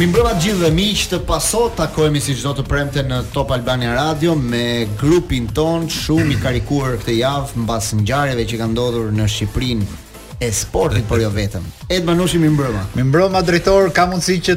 Mi mbrëma të gjithëve miq të paso takohemi si çdo të premte në Top Albania Radio me grupin tonë shumë i karikuar këtë javë mbas ngjarjeve që kanë ndodhur në Shqipërinë e sportit por jo vetëm. Ed Manushi mi mbrëma. Mi mbrëma drejtor, ka mundësi që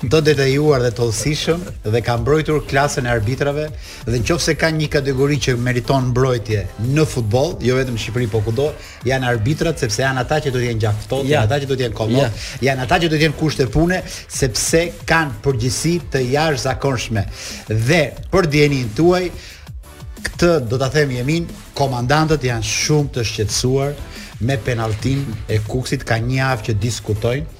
Të detajuar dhe të hollësishëm dhe ka mbrojtur klasën e arbitrave dhe në qoftë se ka një kategori që meriton mbrojtje në futboll, jo vetëm në Shqipëri, po kudo, janë arbitrat sepse janë ata që do të jenë gjakftohtë, ja. janë ata që do të jenë komod, ja. janë ata që do të kenë kushte pune sepse kanë përgjegjësi të jashtëzakonshme. Dhe për dijenin tuaj këtë do ta them Jemin, komandantët janë shumë të shqetësuar me penalltinë e Kukësit ka një javë që diskutojnë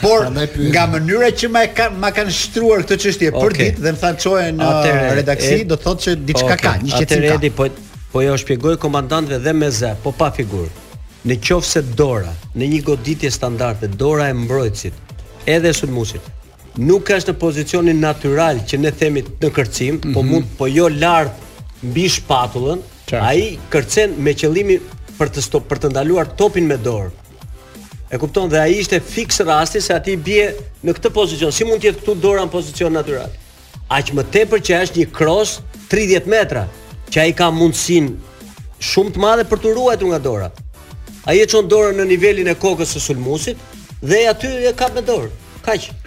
Por nga mënyra që ma ka ma kanë shtruar këtë çështje okay. përditë dhe më thanë çoje në redaksi, do të thotë se diçka okay. ka, një shqetësim ka. Atëherë po po ua shpjegoj komandantëve dhe me zë, po pa figurë. Në qoftë se dora në një goditje standarde, dora e mbrojtësit, edhe e sulmuesit, nuk është në pozicionin natyral që ne themi në kërcim, mm -hmm. po mhm. por po jo lart mbi shpatullën, ai kërcen me qëllimin për të stop, për të ndaluar topin me dorë. E kupton dhe ai ishte fiks rasti se aty bie në këtë pozicion. Si mund të jetë këtu dora në pozicion natyral? Aq më tepër që është një kros 30 metra, që ai ka mundësinë shumë të madhe për t'u ruajtur nga dora. Ai e çon dorën në nivelin e kokës së sulmuesit dhe aty e kap me dorë. Kaq.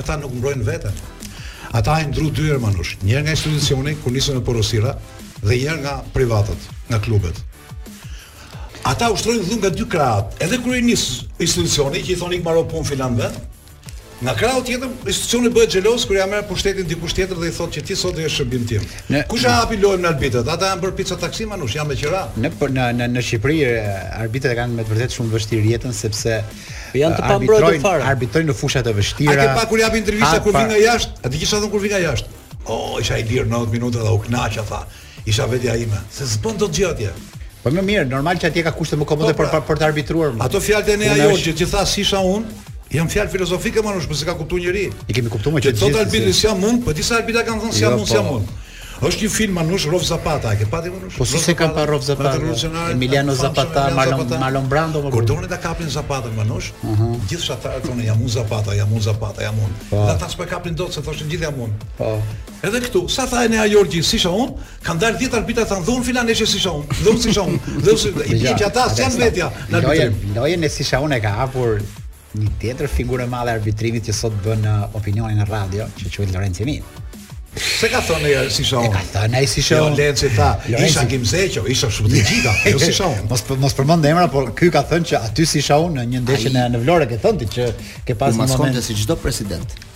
Ata nuk mbrojnë veten. Ata janë në dru dy herë Manush, një nga institucioni ku nisen me porosira dhe një nga privatët, nga klubet. Ata ushtrojnë dhunë nga dy krahët, edhe kur i nis institucioni që i thonë ik maro punë filan vend, Nga krahu tjetër, institucioni bëhet xheloz kur ia merr pushtetin dikush tjetër dhe i thotë që ti sot do jesh në shërbim tim. Në, Kush e hapi lojën me arbitrat? Ata janë bërë pica taksi Manush, janë me qira. Në në në, në Shqipëri arbitrat kanë me të vërtetë shumë vështirë jetën sepse Janë të pambrojtur fare. Arbitrojnë në fusha të vështira. A ke pa kur japin intervista kur vijnë nga jashtë? A ke pa ça thonë kur vijnë nga jashtë? O, oh, isha i lirë 90 minuta dhe u knaqa tha. Isha vetja ime. Se s'bën dot gjë atje. Po më mirë, normal që atje ka kushte më komode po, për, pra. për për të arbitruar. Ato fjalët e Enea Jorgjit që tha si isha unë, Janë fjalë filozofike më nuk e ka kuptuar njeri. E kemi kuptuar që çdo arbitër si jam unë, po disa arbitra kanë thënë si jam jo, unë, si jam po. unë. Është një film Manush Rroftë Zapata e ke pa ti Manush? Po si s'e kam pa Rroftë Zapata Emiliano Zapata Marlon Marlon Brando më Kur donin ta kapnin Zapatën Manush gjithë fshatarët thonin jam un Zapata jam un Zapata jam un po. dhe ata s'po e kapnin dot se thoshin gjithë jam un po edhe këtu sa tha Enea Jorgji si isha un kanë dalë 10 arbitra thanë dhe ai filani është si isha un dhe ai si isha un dhe ai si i bie që ata s'janë vetja në arbitrim lojën e si isha un e ka hapur Një tjetër figurë e madhe e arbitrimit që sot bën uh, opinionin në radio, që quhet Lorenzo Emin. Se ka thënë ja si shaun. Ka thënë ai si jo, shaun. Jo Lorenci tha, isha Kim Zeqo, isha shumë të gjitha, jo si shaun. Mos mos përmend emra, por ky ka thënë që aty si shaun në një ndeshje në në Vlorë ke thënë ti që ke pasur një moment. Ai maskon si çdo president.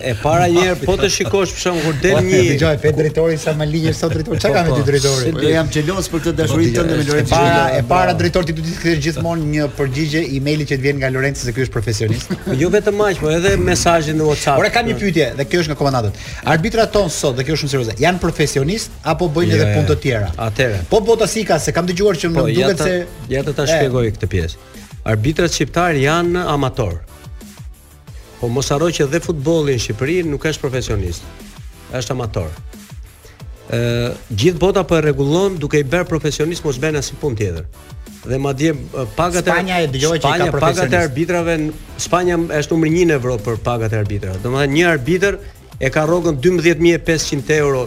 E para një herë po të shikosh për shembull kur del po, një dëgjoj pe drejtori s'ra në linjë sot drejtori. Çka po, kanë po. dy drejtori? Unë jam xheloz për këtë dashuri tënde me Lorenzo. Para e para drejtori ti duhet të kthesh gjithmonë një përgjigje emailit që të vjen nga Lorenzo se ky është profesionist. Jo vetëm aq, por edhe mesazhin në WhatsApp. Ora kam një pyetje dhe kjo është nga komentet. Arbitrat tanë sot dhe kjo është shumë serioze. Janë profesionistë apo bëjnë edhe punë të tjera? Atëherë. Po bota si ka se kam dëgjuar që më duket se ja të ta shpjegoj këtë pjesë. Arbitrat shqiptarë janë amatorë. Po mos harro që dhe futbolli në Shqipëri nuk është profesionist. Është amator. Ë, gjithë bota po e rregullon duke i bërë profesionistë mos bëjnë asnjë punë tjetër. Dhe madje pagat e Spanja e dëgjoj që ka profesionistë. Pagat e arbitrave në Spanja është numër 1 në Evropë për pagat e arbitrave. Domethënë një arbitër e ka rrogën 12500 euro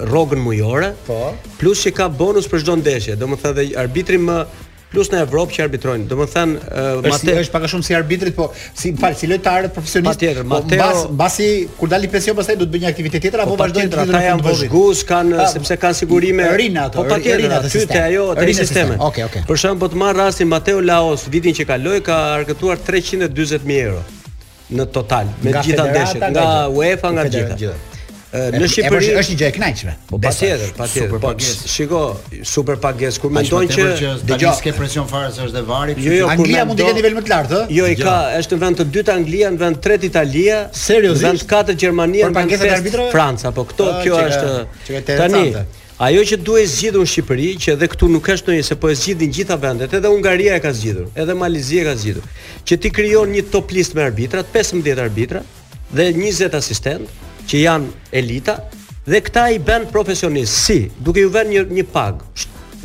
rrogën mujore. Po. Plus që ka bonus për çdo ndeshje. Domethënë dhe arbitri më Plus në Evropë që arbitrojnë. Domethënë, uh, si, është pak a shumë si arbitrat, po si fal, si lojtarët profesionistë. Patjetër, po, Mateo, mbas, mbasi kur dalin në pension pastaj do të bëjnë një aktivitet tjetër apo po, vazhdojnë të luajnë në futboll. Vëzhgues kanë ah, sepse kanë sigurime. Rrinë ato. Po patjetër, aty te ajo te sistemi. Okej, okej. Për shembull, po të marr rastin Mateu Lahoz vitin që kaloi ka arkëtuar 340 mijë euro. në total me të gjitha ndeshjet nga UEFA nga të gjitha. Në Shqipëri është një gjë e kënaqshme. Po patjetër, patjetër. Po shiko, super pagesë kur mendojnë që dëgjoj s'ke presion fare se është e VAR-it. Jo, jo, Anglia mund të ketë nivel më të lartë, ë? Jo, i ka, është në vend të dytë Anglia, në vend të tretë Italia, seriozisht, në vend të katërt Gjermania, në vend të pestë Franca, po këto kjo është tani. Ajo që duhej zgjidhur në Shqipëri, që edhe këtu nuk është ndonjë se po e zgjidhin gjitha vendet, edhe Hungaria e ka zgjidhur, edhe Mali i Zi e ka zgjidhur, që ti krijon një top list me arbitrat, 15 arbitra dhe 20 asistentë që janë elita dhe këta i bën profesionistë si, duke ju vënë një një pagë,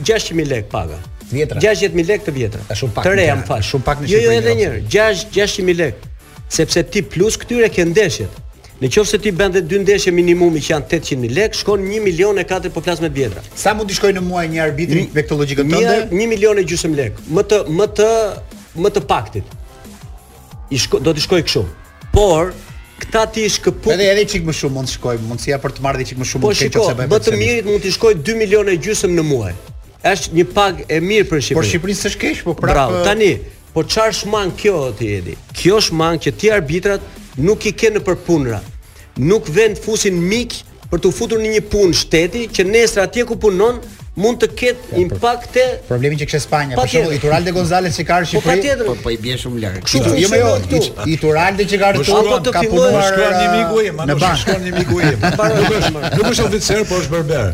600.000 lekë paga. Vjetra. 60000 lekë të vjetra. Është shumë pak. Të reja, më fal. Shumë pak në Shqipëri. Jo, jo, edhe një herë. 6 600000 lekë. Sepse ti plus këtyre ke ndeshjet. Në qoftë se ti bën dhe dy ndeshje minimumi që janë 800 mijë lekë, shkon 1 milion e katër po flas me të vjetra. Sa mund të shkojë në muaj një arbitër me këtë logjikën tënde? 1 milion e gjysmë lekë, më të më të më të paktit. I shko, do të shkojë kështu. Por këta t'i shkëput. Edhe edhe çik më shumë mund të shkojë, mundësia për të marrë çik më shumë po, shiko, se bëhet. Po të mirët mund të shkojë 2 milionë e gjysmë në muaj. Është një pagë e mirë për Shqipërinë. Për Shqipërinë s'është keq, po prapë. Bravo. Tani, Po çar shmang kjo o ti Edi. Kjo shmang që ti arbitrat nuk i ke nëpër punëra. Nuk venë fusin miq për tu futur në një punë shteti që nesër atje ku punon mund të ketë ja, impakte. Problemi që kishte Spanja, për shembull Ituralde Gonzalez që ka ardhur në Shqipëri. Po, po, po i bie shumë larg. Kështu jo më jo, Ituralde që ka në Shqipëri, po ka punuar shkruan një miku im, apo shkruan një miku im. Nuk është oficer, por është berber.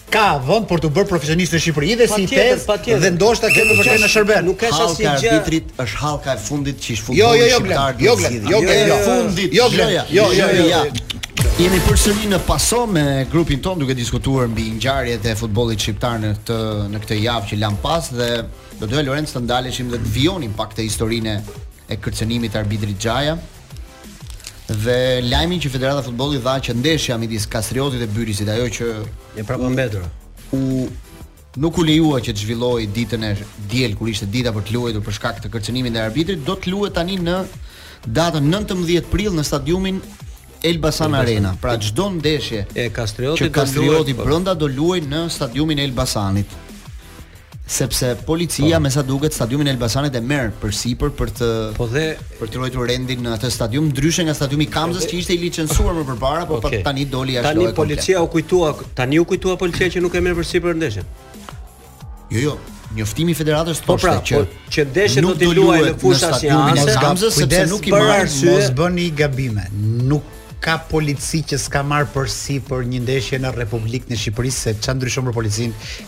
Ka vend për të bërë profesionistë në Shqipëri dhe si tez dhe ndoshta kjo do të vërtetë në shërbim. Nuk është asnjë gjë. Hallka arbitrit është hallka e fundit që ish jo, jo, jo, shqiptar do të zgjidhë. Jo, jo, jo, fundit. Jo, jo, jo, jo, jo, jo. Jemi përsëri në Paso me grupin tonë duke diskutuar mbi ngjarjet e futbollit shqiptar në këtë në këtë javë që lamë pas dhe do doja Lorenc të ndaleshim dhe të vijonim pak te historia e kërcënimit të arbitrit Xhaja. Dhe lajmin që Federata e Futbollit dha që ndeshja midis Kastriotit dhe Bylisit, ajo që e prapambetur, u nuk u lejua që të zhvillohej ditën e diel kur ishte dita për të luajtur për shkak të kërcënimit të arbitrit, do të luhet tani në datën 19 prill në stadiumin Elbasan Arena. Pra çdo ndeshje e Kastriotit që Kastrioti po. brenda do luajë në stadiumin e Elbasanit. sepse policia po. me sa duket stadiumin e Elbasanit e merr përsipër për të po dhe për të ruajtur rendin në atë stadium ndryshe nga stadiumi i Kamzës që ishte i licencuar më përpara por okay. tani doli jashtë tani policia u kujtua tani u kujtua policia që nuk e merr përsipër ndeshjen jo jo njoftimi i federatës po pra, që po, që ndeshja do të luajë në fushë asnjanëse Kamzës sepse nuk i marr mos bëni gabime nuk ka polici që s'ka marr përsipër një ndeshje në Republikën e Shqipërisë se ça ndryshon për policinë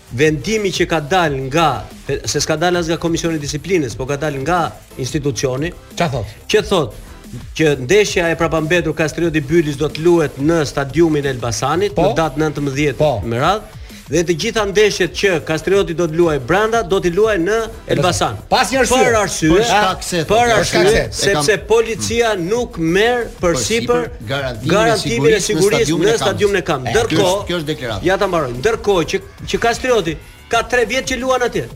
vendimi që ka dalë nga se s'ka dalë as nga komisioni i disiplinës, por ka dalë nga institucioni. Ça thotë? Që thotë që ndeshja e prapambetur Kastrioti Bylis do të luhet në stadiumin e Elbasanit po? në datë 19 po? me radhë dhe të gjitha ndeshjet që Kastrioti do të luajë brenda do t'i luajë në Elbasan. Pa asnjë arsye. Për arsye, për shkak se për arsye sepse policia mm. nuk merr përsipër garantimin e sigurisë në stadiumin e Kam. Ndërkohë, kjo është deklaratë. Ja ta mbaroj. Ndërkohë që që Kastrioti ka 3 vjet që luan atje.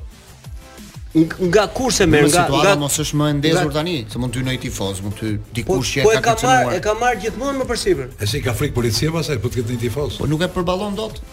Nga kurse merr nga nga mos është më e ndezur tani, se mund të hyjë një tifoz, mund ty dikush që po, po e ka marrë, e ka marrë gjithmonë më përsipër. E si ka frikë policia pastaj, po të ketë një tifoz. Po nuk e përballon dot.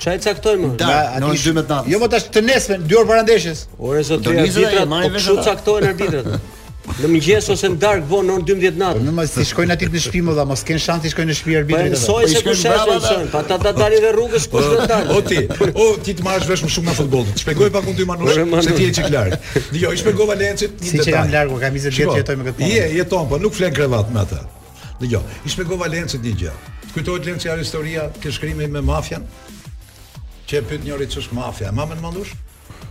Ça i caktojnë më. Da, në orën 12 natës. Jo më pra të nesërmen, dy orë para ndeshjes. Ore zotëri, do nisë të marrë vesh. Ç'u caktojnë arbitrat? Në mëngjes ose në darkë vonë në orën 12 natës. Po, Normal si shkojnë aty në shtëpi më dha, mo, s'kanë shans të shkojnë në shtëpi arbitrat. Po mësoj se kush është ai son, pa ta ta dalin në rrugës kush do ta. O ti, o ti të marrësh vesh më shumë nga futbolli. Të shpjegoj pak unë ty Manush, se ti je çik larg. Dëgjo, i shpjegova Lencit një detaj. Si jam larg, kam 20 vjet jetoj me këtë punë. Je, jeton, po nuk flen krevat me atë. Dëgjo, i shpjegova Lencit një gjë. Të kujtohet Lenci ajo historia ke shkrimi me mafian? Që e pyet njëri ç'është mafia? Ma mban mend, Manush?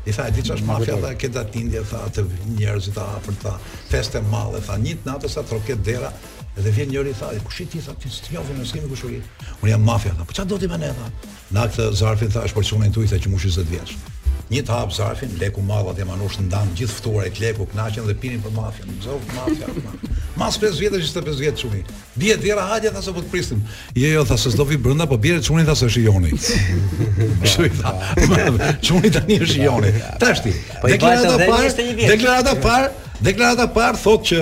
I tha, di ç'është mafia, tha, ke datëlindje, tha, te njerëzit e afërt, tha, festë e madhe, tha, një të natës troket dera, dhe vjen njëri tha, kush je ti tha, ti s'të njohim, ne s'të kemi kushëri. Unë jam mafia, tha, po ç'a do ti me ne, tha. Na këtë zarfin tha, është për çunin tuj, tha, që mbushi njëzet vjeç. Ky e hap zarfin, lek i madh atje Manush te ndan gjithë të ftuarve lekun, knaqen dhe pinin për mafja, na rroftë mafja, ma. Mas 5 vjetësh, 25 vjeç çuni. Bie dera, hajde, tha, se po të prisnim. Jo, jo, tha, se s'do vi brënda, po bjere çunin, tha, se është i joni. Se i tha, çuni tani është i joni. Tashti, po deklarata e parë, deklarata e parë, deklarata e parë, thotë që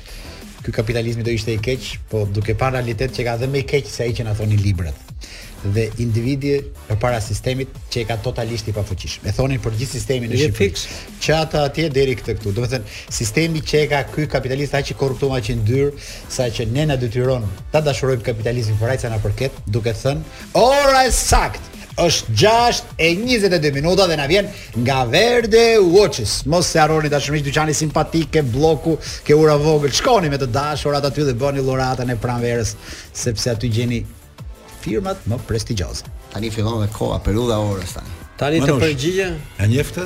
Ky kapitalizmi do ishte i keq, po duke parë realitetin qenka dhe më i keq se ai që na thonin librat. Dhe individi përpara sistemit qenka totalisht i pafuqishëm. E thonin për gjithë sistemin. Nis që te ata atje deri te këta këtu. Domethënë, sistemi qenka, ky kapitalizëm, aq i korruptuar aq i ndyrë, saqë ne na detyron ta dashurojmë kapitalizmin për aq sa na përket, duke thënë, ora e saktë. Është gjashtë e njëzet e dy minuta dhe na vjen nga Verde Watches. Mos e harroni, të dashur miq, dyqani simpatik ke Blloku, ke ura vogël. Shkoni me të dashurat aty dhe bëni dhuratën e pranverës, sepse aty gjeni firmat më prestigjoze. Tani fillon dhe koha, periudha e orës tani. Tani të përgjigje? E njefte?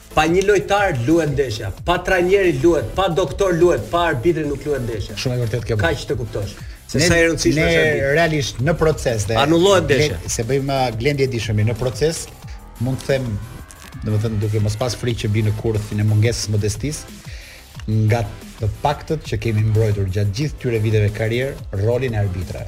Pa një lojtar luhet ndeshja, pa trajner luhet, pa doktor luhet, pa arbitrin nuk luhet ndeshja. Shumë e vërtetë kjo. Kaq të kuptosh. Se ne, sa e rëndësishme është arbitri. Ne realisht në proces dhe anullohet ndeshja. Se bëjmë uh, Glend, e di çë, jemi në proces, mund të them, domethënë duke mos pas frikë që bie në kurthin e mungesës së modestisë, nga të paktët që kemi mbrojtur gjatë gjithë këtyre viteve karrierë rolin e arbitrave.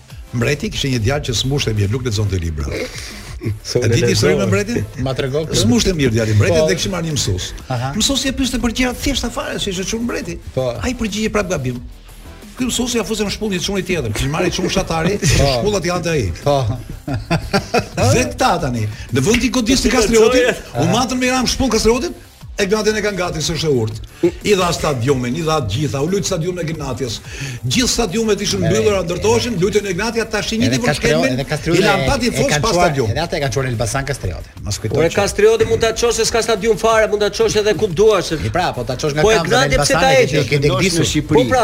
Mbreti kishte një djalë që s'mësonte mirë, nuk lexonte libra. E di ti historinë me mbretin? Ma trego këtë. S'mësonte mirë djali i mbretit po. dhe kishim marrë një mësues. Mësuesi e pyeste për gjëra të thjeshta fare, se ishte çun mbreti. Po. Ai përgjigjej prap gabim. Ky mësuesi ja fuste shpullën çunit tjetër, kishim marrë çun fshatari, po. shpullat i hante ai. Po. Dhe këta tani, në vend të godasin Kastriotin, u matën me i ra me shpull Kastriotit, Egnatian e kanë gati se është e urtë. I dha stadiumin, i dha të gjitha, u lujt stadiumi i Egnatias. Gjithë stadiumet ishin të mbyllura, ndërtoheshin, lujtën te Egnatia, tashi i futën shkelmin. I lanë pa tifozë pa stadium. Edhe atë e kanë çuar në Elbasan Kastriotin. Mos kujtoj. Ore Kastriotin mund ta çosh se s'ka stadium fare, mund ta çosh edhe ku duash. Pra, po ta çosh nga kampi. Po Egnatia pse ta heqësh? Ke degdisur në Shqipëri. Po pra,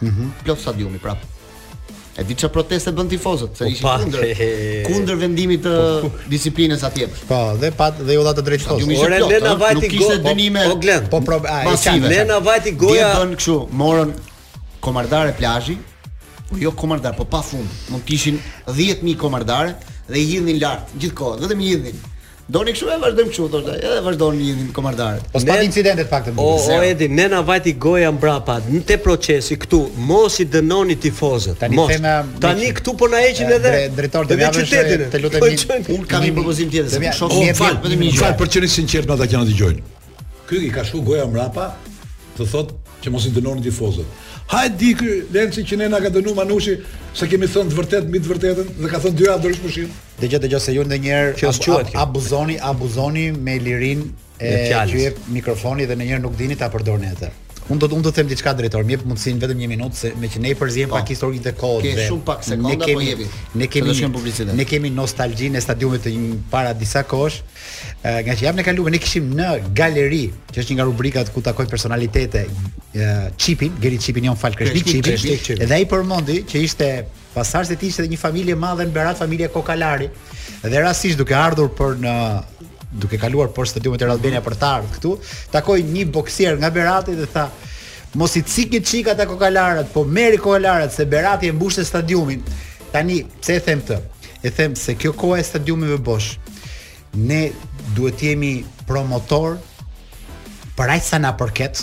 Mhm. Mm Plot stadiumi prap. E di çfarë proteste bënë tifozët, se po, ishin kundër kundër vendimit të po, po. disiplinës atje. Po, dhe pa dhe u dha të drejtë tifozëve. Ore, le na vajti go. Kishte dënime. Po Glen. Po pra, ai çan. Le na vajti goja. Dhe bënë kështu, morën komardare plazhi. Po jo komardar, po pafund. Mund të ishin 10000 komardare dhe i hidhnin lart gjithkohë, vetëm i hidhnin. Doni kështu e vazhdojmë kështu thoshte ai, edhe vazhdon lidhin komandarët. Po s'pat incidente të paktën bukur. O, o Edi, ne na vajti goja mbrapa në te procesi këtu, mos i dënoni tifozët. Tani mos. Thema, tani këtu po na heqin edhe drejtor të javës. Qytetin, të lutem. Po un kam një propozim tjetër, se po shoh një fal, vetëm një gjë. Për qenë sinqert me ata që na dëgjojnë. Ky i ka shku goja mbrapa, të thot që mos i dënoni tifozët. A e di ky Lenci që ne na ka dënuar Manushi se kemi thënë të vërtetë mbi të vërtetën dhe ka thënë dy javë dorësh pushim. Dëgjo, dëgjo se ju ndonjëherë që është quhet kjo. Abuzoni, abuzoni me lirinë që jep mikrofoni dhe ndonjëherë nuk dini ta përdorni atë. Unë do të unë do të them diçka drejtor, më jep mundësin vetëm 1 minutë se meqë ne përzihemi po. pak historinë të kohës. Ke shumë pak sekonda ne po kemi, po jepi. Ne kemi shumë publicitet. Ne kemi nostalgjinë e stadiumit të një para disa kohësh. Nga që javën e kaluar, ne kishim në galeri, që është një nga rubrikat ku takoj personalitete, Çipin, Geri Çipin, jo më fal, Kreshnik Çipin. Dhe ai përmendi që ishte Pasardhës i tij ishte dhe një familje e madhe në Berat, familja Kokalari. Dhe rastësisht duke ardhur për në duke kaluar për stadiumi te Air Albania për të ardhur këtu, takoj një boksier nga Berati dhe tha Mos i cikni çika ata Kokalarët, po merri Kokalarët se Berati e mbushte stadiumin. Tani, pse e them këtë? E them se kjo koha e stadiumeve bosh. Ne duhet të jemi promotor për aq sa na përket,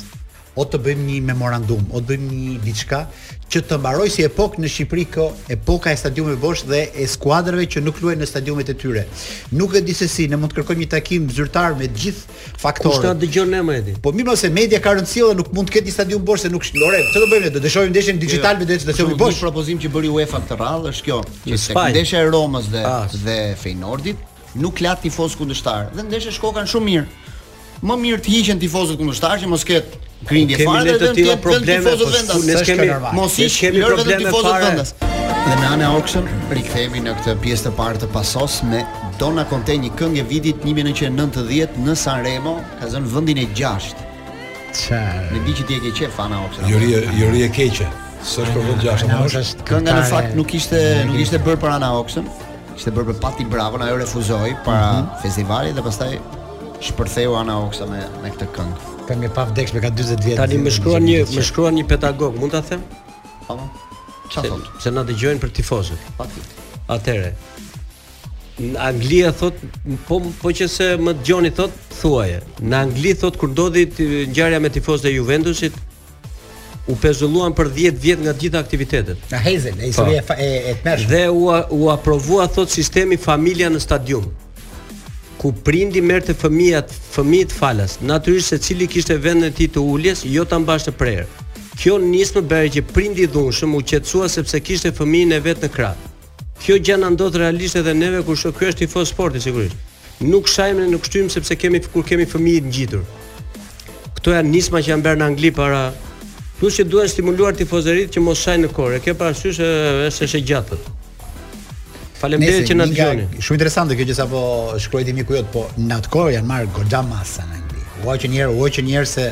O të bëjmë një memorandum, o të bëjmë një diçka që të mbarojë si epokë në Shqipëri kjo epoka e stadiumeve bosh dhe e skuadrave që nuk luajnë në stadiumet e tyre. Nuk e di se si, ne mund të kërkojmë një takim zyrtar me gjithë faktorët. Kush na dëgjon ne më Edi? Po mirë, se media ka rëndësi dhe nuk mund të ketë një stadium bosh se nuk shndore. Çfarë do bëjmë ne? Do të shohim ndeshjen jo, Digitalb ndeshjen të shohim bosh. Një propozim që bëri UEFA këtë radhë është kjo, që se ndeshja e Romës dhe dhe Feynordit nuk la tifoz kundërshtar dhe ndeshja shkokan shumë mirë. Më mirë të hiqen tifozët kundërshtarë që mos ketë grindje fare. Kemi ne të tilla probleme, po ne kemi mos i kemi probleme tifozët vendas. Dhe me Ana Oksën rikthehemi në këtë pjesë të parë të Pasos me Donna con te një këngë e vitit 1990 në Sanremo, ka zënë vendin e 6. Çfarë? Ne di që ti e ke qef Ana Oksën. Jori, jori e keqe. S'është për vend 6, më është kënga në fakt nuk ishte nuk ishte bërë për Ana Oksën. Ishte bërë për Pati Pravon, ajo refuzoi para mm -hmm. festivalit dhe pastaj Shpërtheu Ana Oksa me me këtë këngë. Këngë e pavdekshme ka 40 vjet. Tani më shkruan një më shkruan një pedagog, mund ta them? Po. Çfarë thotë? Se na dëgjojnë për tifozët. Pa fik. Atëherë. Në Angli thot, po po qe se më dëgjoni thot, thuaje. Në Angli thot kur ndodhi ngjarja me tifozët e Juventusit, u pezulluan për 10 vjet nga të gjitha aktivitetet. Në Hejsel, e po. historia e e tmerrshme. Dhe u u aprovua thot sistemi familja në stadium. Ku prindi merrte fëmijët, fëmijët falas. Natyrisht secili kishte vendin e tij të uljes, jo ta mbash prehër. Kjo nismë bëri që prindi i dhunshëm u qetësua sepse kishte fëmijën e vet në krah. Kjo gjë na ndodh realisht edhe neve kur shoh ky është tifoz sporti sigurisht. Nuk shajmë ne nuk shtyjmë sepse kemi kur kemi fëmijë të ngjitur. Këto janë nisma që janë bërë në Angli para plus që duhet stimuluar tifozërit që mos shajnë në kor. E ke parasysh është është e gjatë. Faleminderit që na dëgjoni. Shumë interesante kjo që sapo shkroi miku jot, po në atë kohë janë marrë goxha masa në Angli. U hoqën njëherë, u hoqën njëherë se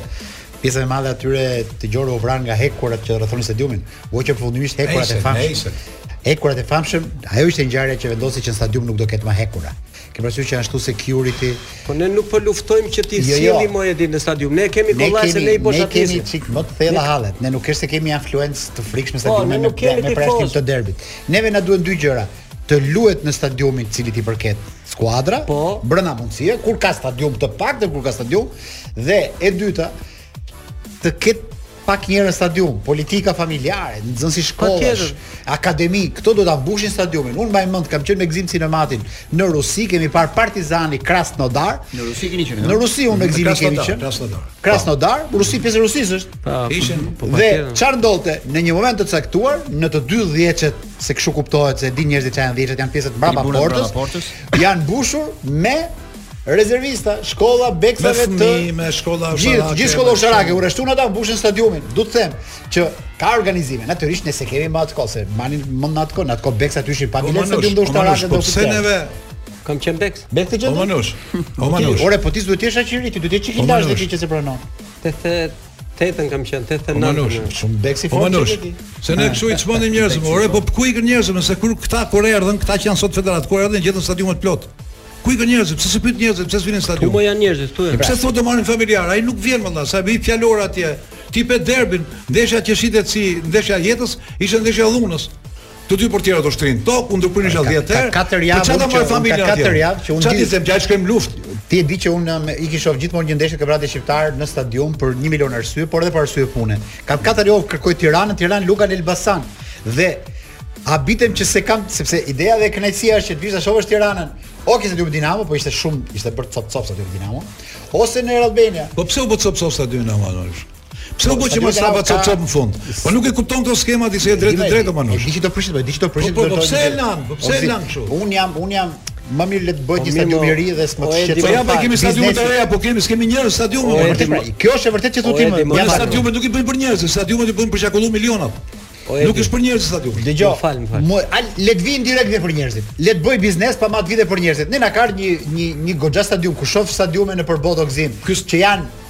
Pjesa e madhe e atyre të gjorëve u vranë nga hekurat që rrethonin stadiumin. U hoqën përfundimisht hekurat e famshëm. Hekurat e famshëm, ajo ishte ngjarja që vendosi që në stadium nuk do ketë më hekura. Ke parasysh që ashtu security. Po ne nuk po luftojmë që ti jo, jo. sillim jo. në stadium. Ne kemi kollaj se ne i bosh atë. Ne kemi çik më të thella hallet. Ne nuk është se kemi influencë të frikshme në stadium me me përjashtim të derbit. Neve na duhen dy gjëra. të luhet në stadiumin të cilit i përket skuadra, po, brenda mundësie, kur ka stadium të pak dhe kur ka stadium, dhe e dyta, të ketë pak njerëz në stadium, politika familjare, nxënës shkollash, akademi, këto do ta mbushin stadiumin. Unë mbaj mend, kam qenë me Gëzim Sinematin në Rusi, kemi parë Partizani Krasnodar. Në Rusi keni qenë? Në Rusi unë me Gëzimin kemi qenë. Krasnodar. Krasnodar, po. Rusi pjesë e Rusisë është. Po, po, dhe çfarë ndodhte, në një moment të caktuar, në të dy D-të se kështu kuptohet s'e dinë njerëzit çfarë janë D-të, janë pjesët mbrapa tribunat portës. Mbrapa portës. Janë mbushur me rezervista, shkolla e beksave, të fëmijë, me shkolla gjithë gjithë shkolla ushtarake, u rreshtuan ata mbushën stadiumin. Do të them që ka organizime, natyrisht nëse kemi më atë kohë, s'e mbani mend në atë kohë, në atë kohë beksat ishin pa po, biletë në stadium do ushtarake do të. Po pse neve kemi qenë beks? Beks të gjendë. O Manush. O Manush. Ore, po ti duhet të jesh aq i ri, ti duhet të jesh çik i lashtë dhe ti që s'e pranon. Te the Tetën kam qenë, tetën e nëntën. Manush, shumë beksi po, fort që ti. Se ne kështu i çmendim njerëzit, ore po ku ikën njerëzit, më se kur këta kur erdhën, këta që janë sot në federatë, kur erdhën gjetën stadiumet plot. Ku ikën njerëzit, pse s'i pyet njerëzit, pse s'vijnë në stadium? Ku janë njerëzit këtu. Pse thonë të marrin familjarë, ai nuk vjen më dha, sa bëj fjalor atje. Ti e pe derbin, ndeshja që shitet si ndeshja e jetës, ishte ndeshja e dhunës. Të dy portierët u shtrinë në tokë, u ndërpre ndeshja 10 herë. Ka katër javë që unë familja ka katër javë që unë di s'e shkojmë në luftë. Ti e di që unë iki shoh gjithmonë një ndeshje të kampionatit shqiptar në stadium për 1 milion arsye, por edhe për arsye pune. Ka katër javë kërkoj Tiranën, Tirana luan në Elbasan. Dhe habitem që s'e kam sepse ideja dhe kënaqësia është që të vish ta shohësh Tiranën. Ok, ishte stadiumi Dinamo, po ishte shumë, ishte bërë copë copë stadiumi Dinamo. Ose në Air Albania. Po pse u bë copë copë stadiumi Dinamo? Pse u bë që mos hapa copë copë në fund? Po nuk e kupton këto skema ti se je drejt e drejt o Manush. Diç do prishet, diç do prishet. Po, po, po pse e lan? Po pse e lanë kështu? Unë jam, unë jam më mirë le të bëhet një po, stadium i ri dhe s'më të shqetësoj. Po ja po kemi stadiume të reja, po kemi s'kemi njerëz stadium. Po, kjo është e vërtetë që thotë Gimi. Ja stadiumet nuk i bëjnë për njerëz, stadiumet i bëjnë për ca qindra milionat. Po nuk është për njerëz stadiumi. Dëgjoj. Më fal, fal. Mo, le të vijnë indirekt dhe për njerëzit. Le të bëhet biznes pa mbetet për njerëzit. Ne na ka një një një goxha stadium ku shoh stadiume nëpër botë o Gëzim, që janë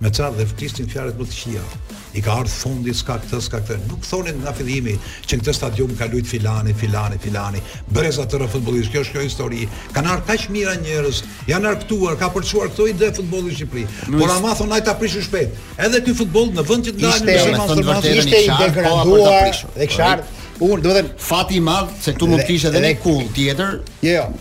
Me ça dhe flisnin fjalët më të këqija. I ka ardhur fundi, s'ka këtë, s'ka këtë. Nuk thonin nga fillimi që këtë stadium ka lujt filani, filani, filani. Breza të tërë futbollistë, kjo është kjo histori. Kanë ardhur kaq mijëra njerëz, janë argëtuar, ka përçuar këto ide futbolli në Shqipëri. Por ama thonë hajt ta prishim shpejt. Edhe ky futboll në vend që të ndajmë në Shqipëri, thonë vërtetën e kishte degraduar dhe kishte ardhur Unë, do të thënë, fati i madh se këtu mund të kishte edhe një kullë tjetër. Jo, jo.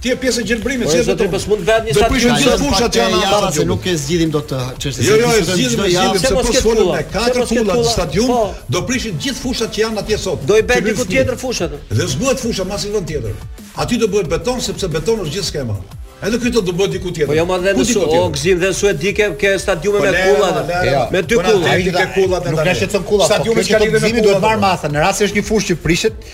Ti je pjesë e gjelbrimit, si e zotëri. Po s'mund të bëhet një sa të gjithë fushat janë ato. Ja, se nuk e zgjidhim dot ti çështjen. Jo, jo, e zgjidhim do javë, se po shkon në katër fusha te stadiumi, po. do prishin gjithë fushat që janë atje sot. Do i bëj diku tjetër fushat. Dhe s'bëhet fusha n'asi vend tjetër. Aty do bëhet beton sepse beton është gjithë skema. Edhe këto do bëhet diku tjetër. Po jo më dhe në Suedi, o Gzim dhe në Suedi ke ke stadiume po me kulla dhe. Me dy kulla. Ai ke kulla dhe. Nuk është të kulla. Po stadiumi që të gzimi duhet marrë masa. Në rast se është një fushë që prishet,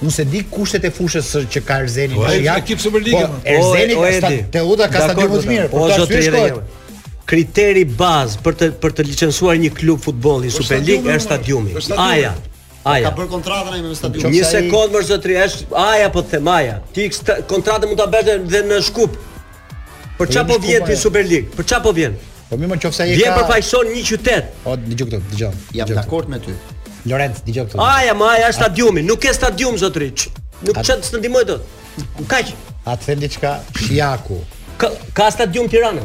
Unë s'e di kushtet e fushës që ka Erzeni në Shqipëri. Po, ekip Superligë. Po, Erzeni ka sta Teuta ka stadium më të mirë. Po, do të shkojë. Kriteri bazë për të për të licencuar një klub futbolli në Superligë është stadiumi. A-ja. A-ja. Ka bërë kontratën ai me stadiumin. Një sekondë mo zotri, është A-ja po them A-ja. Ti kontratën mund ta bësh edhe në Shkup. Për çfarë po vjen ti Superligë? Për çfarë po vjen? Po në qoftë se ai ka Vjen përfaqëson një qytet. Po dëgjo këtu, dëgjo. Jam dakord me ty. Lorenc, dëgjo këtu. A-ja, A-ja është stadiumi, nuk ke stadium zotëri. Nuk të ndihmoj dot. Kaq. A të them diçka? Shijaku. Ka, ka stadium Tirana.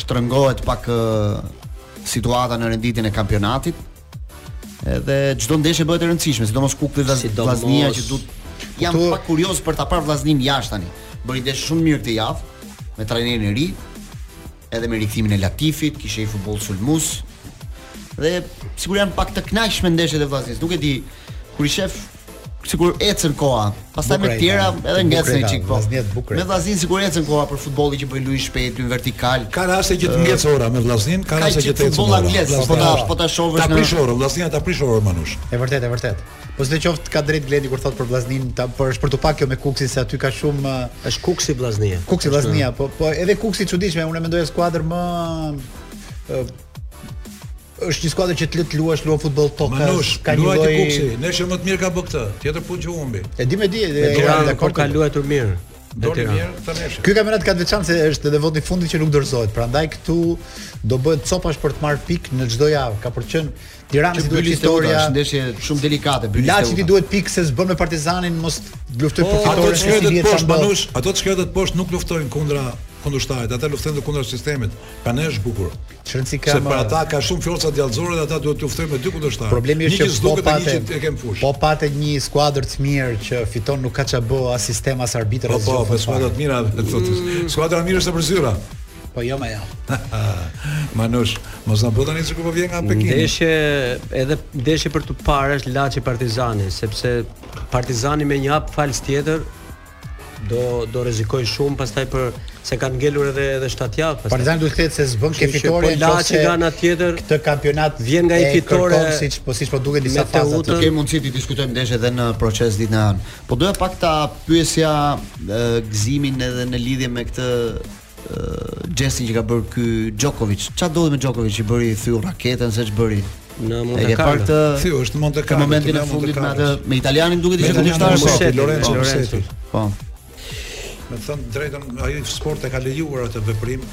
shtrëngohet pak situata në renditjen e kampionatit. Edhe çdo ndeshje bëhet e rëndësishme, sidomos Kukësi Vllaznia që do jam pak kurioz për ta parë Vllazninë jashtë tani. Bëri ndeshje shumë mirë këtë javë me trajnerin e ri, edhe me rikthimin e Latifit, kishte një futboll sulmues. Dhe sikur janë pak të kënaqshme ndeshjet e Vllaznisë. Nuk e di kur i shef sikur ecën koha. Pastaj me tjera edhe ngec një çik po. Me Vllazninë sikur ecën koha për futbollin që bën, luhet shpejt, në vertikal. Ka raste që të ngec ora me Vllazninë, ka raste që të ecën ora. Po, po ta po ta shohësh. Ta prish orën, Vllaznia ta prish orën Manush. E vërtetë, e vërtetë. Po sidoqoftë ka drejt Gledi kur thotë për Vllazninë, ta për është për t'u pa kjo me Kuksin se aty ka shumë është Kuksi Vllaznia. Kuksi Vllaznia, po po edhe Kuksi çuditshme, unë mendoj skuadër më Është një skuadër që të lë të luash, luan futboll tokë. Manush, Kamë Kuksi, ndeshjen më të mirë ka bë këtë. Tjetër punë që humbi. E di me di, e di me dakord ka luajtur mirë. Do të mirë, të neshë. Ky kampionat ka të veçantë se është edhe vendi i fundit që nuk dorëzohet. Prandaj këtu do bëhet copash për të marrë pikë në çdo javë. Ka për të qenë Tirana si duhet historia. Është ndeshje shumë delikate për Laçin i duhet pikë se s'bën me Partizanin, mos luftoj për po, fitoren. Ato të shkretët poshtë Manush, ato të shkretët poshtë nuk luftojnë kundra kundërshtarit, ata luftojnë kundra sistemit. Ka ndeshje bukur. Se për ata ka shumë forca djallëzore dhe ata duhet të luftojnë me dy kundërshtarë. Problemi është që po pate, e ke në fushë. Po pate një skuadër të mirë që fiton nuk ka ça bë as sistem as arbitër po, as po, po, skuadra të mira, thotë. Mm. Skuadra e mirë është për zyra. Po jo më jo. Manush, mos na bëj tani sikur po vjen nga Pekini. Ndeshje edhe ndeshje për të parë është Laçi Partizani, sepse Partizani me një hap fals tjetër do do rrezikojnë shumë pastaj për se kanë ngelur edhe edhe 7 javë pastaj. Partizani duhet të thotë se s'bën ke fitore po Laçi nga ana tjetër këtë kampionat vjen nga një fitore siç po siç po duket disa faza të kemi mundësi t'i diskutojmë ndeshjet edhe në proces ditën e hënë. Po doja pak ta pyesja Gëzimin edhe në lidhje me këtë gjestin që ka bërë ky Djokovic. Çfarë ndodhi me Djokovic që i bëri thyu raketën se ç'bëri? Në Monte Carlo. Të... Thyu është Monte Carlo. Në momentin e fundit me atë me italianin duket ishte kundërshtar po Lorenzo Musetti. Po. Me thënë drejtën, ai sport e ka lejuar atë veprim.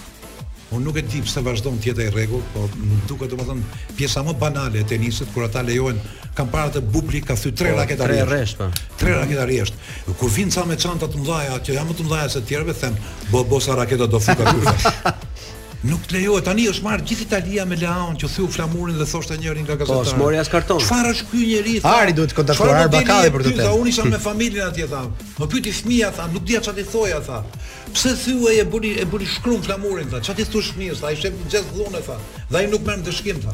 Unë nuk e di pse vazhdon të jetë ai rregull, po më duket domethënë pjesa më banale e tenisit kur ata lejohen Kam parë atë Bublik ka thy tre po, raketa rresht. Tre rresht. Po. Tre raketa rresht. Kur vin ca me çanta të mëdha, ato janë më të mëdha se të tjerëve, them, bo bo sa raketa do fut aty. Nuk të lejohet. Tani është marrë gjithë Italia me Leaon që thyu flamurin dhe thoshte njëri nga gazetarët. Po, s'mori as karton. Çfarë është ky njeri? Ari duhet të kontaktojë Arbakalli për të thënë. Unë isha me familjen atje tha. Më pyeti fëmia tha, nuk dija ça t'i thoja tha. Pse theu e bëri e bëri shkrum flamurin tha. Ça t'i thosh fëmijës, ai shef gjest dhunë tha. Dhe ai nuk merr ndëshkim tha.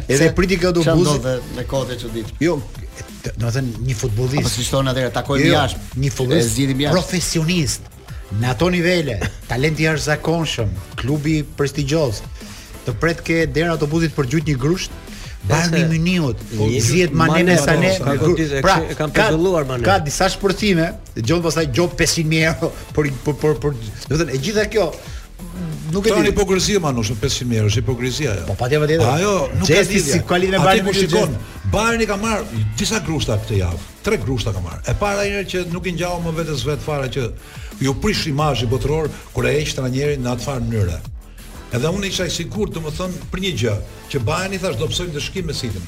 Edhe e priti ke autobuzi. Çfarë do me kohët e çuditshme? Jo, do të thënë një futbollist. Po si thonë atëherë takohemi jo, jo, jashtë. Një futbollist zgjidhim jashtë. Profesionist. Në ato nivele, talent i jashtëzakonshëm, klubi prestigjioz. Të pret ke dera autobuzit për gjujt një grusht, Bayern Munihut, po, zihet Mane me Sane. Pra, e kanë pezulluar Manen. Ka disa shpërthime, gjob pastaj gjob 500 mijë euro për për për, do të thënë e gjitha kjo Nuk e di. Tani hipokrizia Manush, 500 mijë është hipokrizia ajo. Po patjetër tjetër. Ajo nuk ka lidhje. Si ka lidhje me Bayern? Po shikon, Bayerni ka marrë disa grushta këtë javë. Tre grushta ka marrë. E para herë që nuk i ngjau më vetes vet fare që iu prish imazhi botëror kur e heq trajnerin në atë farë mënyre. Edhe unë isha i sigurt, domethënë, për një gjë, që Bayerni thash do pësojë ndëshkim me City.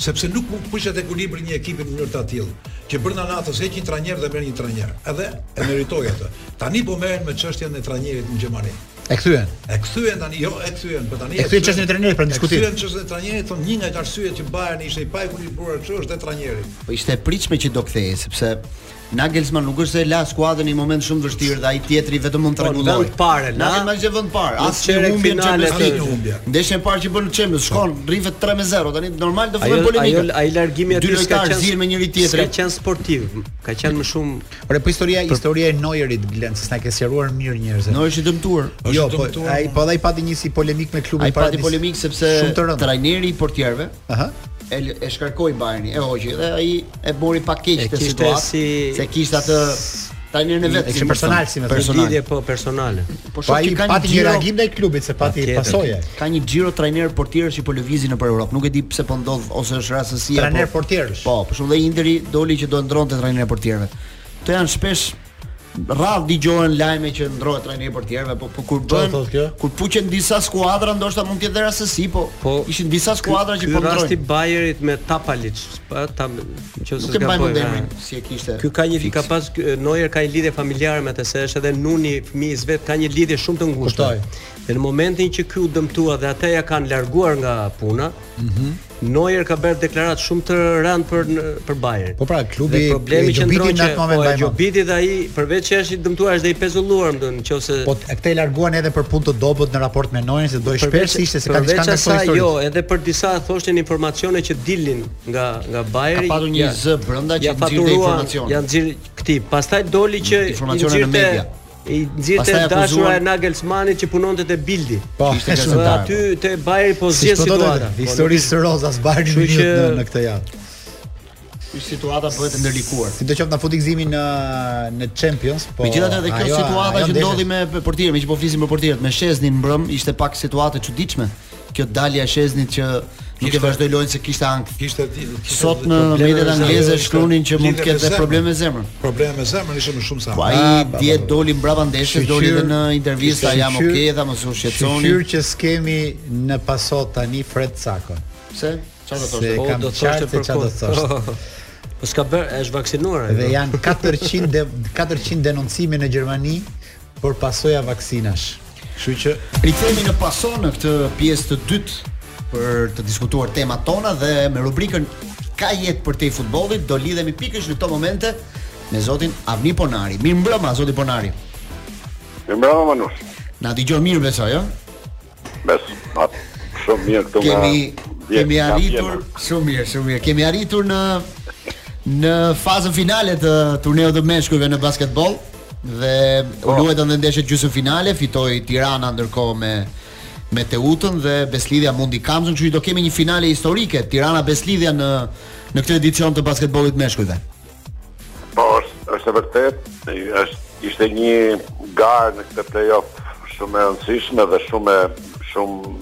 Sepse nuk mund të prishet ekuilibri i një ekipi në mënyrë t'atillë, që brenda natës heq një trajner dhe merr një trajner. Edhe e meritoi atë. Tani po merren me çështjen e trajnerit në Gjermani. E kthyen. E kthyen tani, jo e kthyen, po tani e kthyen çështjen e trajnerit për diskutim. E kthyen çështjen e trajnerit, thonë një nga arsyet që Bayern ishte i paekuilibruar kështu është dhe trajneri. Po ishte e pritshme që do kthehej, sepse Nagelsmann nuk është se e la skuadrën në një moment shumë të vështirë dhe ai tjetri vetëm mund të rregullojë. Po, vend parë e la. Nagelsmann ishte vend parë. As që humbi në Champions League. Ndeshja e parë që bën në Champions, shkon po. rrihet 3 me 0. Tani normal do fillojë polemika. Ai ai largimi aty është ka qenë me njëri tjetrin. Ka qenë sportiv. Ka qenë më shumë. Por po historia historia e Neuerit Glen, se s'na ke sqaruar mirë njerëzve. Neuer është i dëmtuar. Jo, po ai po ai pati një si polemik me klubin para. Ai pati polemik sepse trajneri i portierëve Aha. E, e shkarkoi Bayerni, e hoqi dhe ai e mori pak keq këtë situatë. Si... Se kishte atë trajnerin e vet. Është personal si më thonë. Lidhje po personale. Po, po ai pati një reagim ndaj klubit se pati pasoje. Ka një xhiro trajner portierësh që po lëvizin nëpër Europë. Nuk e di pse po ndodh ose është rastësi apo. Trajner portierësh. Po, për shembull te Interi doli që do ndronte trajnerin e portierëve. Të janë shpesh Rrallë digjohen lajme që ndrohet trajneri i portierëve, po, po kur bën, kur puqen disa skuadra, ndoshta mund të jetë dhe rastësi, po, po ishin disa skuadra që po ndrojnë. Ky rasti Bayerit me Tapalic, pa, ta, që se s'ka po e si e kishte. Ky ka një, fix. ka pas, Neuer ka një lidhje familjare me të, se është edhe nuni i fëmijës vet, ka një lidhje shumë të ngushtë. Dhe në momentin që ky u dëmtua dhe ata ja kanë larguar nga puna, Mm -hmm. Neuer ka bërë deklaratë shumë të rëndë për për Bayern. Po pra, klubi dhe problemi që ndron që po e gjobiti dhe ai përveç që është i dëmtuar është dhe i pezulluar më në qoftë se Po këtë e larguan edhe për punë të dobët në raport me Neuer se do i shpesh ishte se ka diçka në histori. Jo, edhe për disa thoshin informacione që dilnin nga nga Bayern. Ka patur një zë brenda që nxirrte informacion. Ja nxirrte këti. Pastaj doli që informacione në media. I nxirrte e dashura e Nagelsmanit që punonte te Bildi. Po, ishte gazetare. Aty te Bayern po zgjidh po situata. Po, Histori rozë te Bayern në në, në këtë javë. Kjo situata bëhet e ndërlikuar. Si do qoftë na futi gëzimin në në Champions, po. Megjithatë edhe kjo situata që ndodhi me portierin, që po flisim për portierin, me Sheznin mbrëm, ishte pak situatë e çuditshme. kjo dalja e Sheznit që nuk e vazhdoi lojën se kishte ankth. Kishte sot në mediat angleze shkruanin që mund të ketë dhe probleme me zemrën. Probleme me zemrën ishte më shumë se ankth. Po ai dje doli mbrapa ndeshjes, doli edhe në intervista jam okay, tha mos u shqetësoni. Shyqyr që s'kemi në pason tani Fred Cako. Pse? Çfarë do të thoshte? Po do të thoshte për çfarë do të thoshte. Po s'ka bër, është vaksinuar. Dhe janë 400 400 denoncime në Gjermani për pasoja vaksinash. Kështu që rikthehemi në pason në këtë pjesë të dytë për të diskutuar temat tona dhe me rubrikën ka jetë përtej futbollit do lidhemi pikërisht në këto momente me zotin Avni Ponari. Mirëmbrëma zoti Ponari. Mirëmbrëma Manush. Na dëgjon mirë besoj, ëh? Bes, atë shumë mirë këtu nga... Kemi arritur, shumë mirë, shumë mirë, kemi arritur në në fazën finale të turneut të meshkujve në basketboll dhe u po. luajtën dhe ndeshjet gjysmë finale, fitoi Tirana ndërkohë me me Teutën dhe Besëlidhja mundi Kamzën, kështu që do kemi një finale historike Tirana Besëlidhja në në këtë edicion të basketbollit meshkujve. Po, është e vërtetë, është ishte një garë në këtë playoff shumë e rëndësishme dhe shumë shumë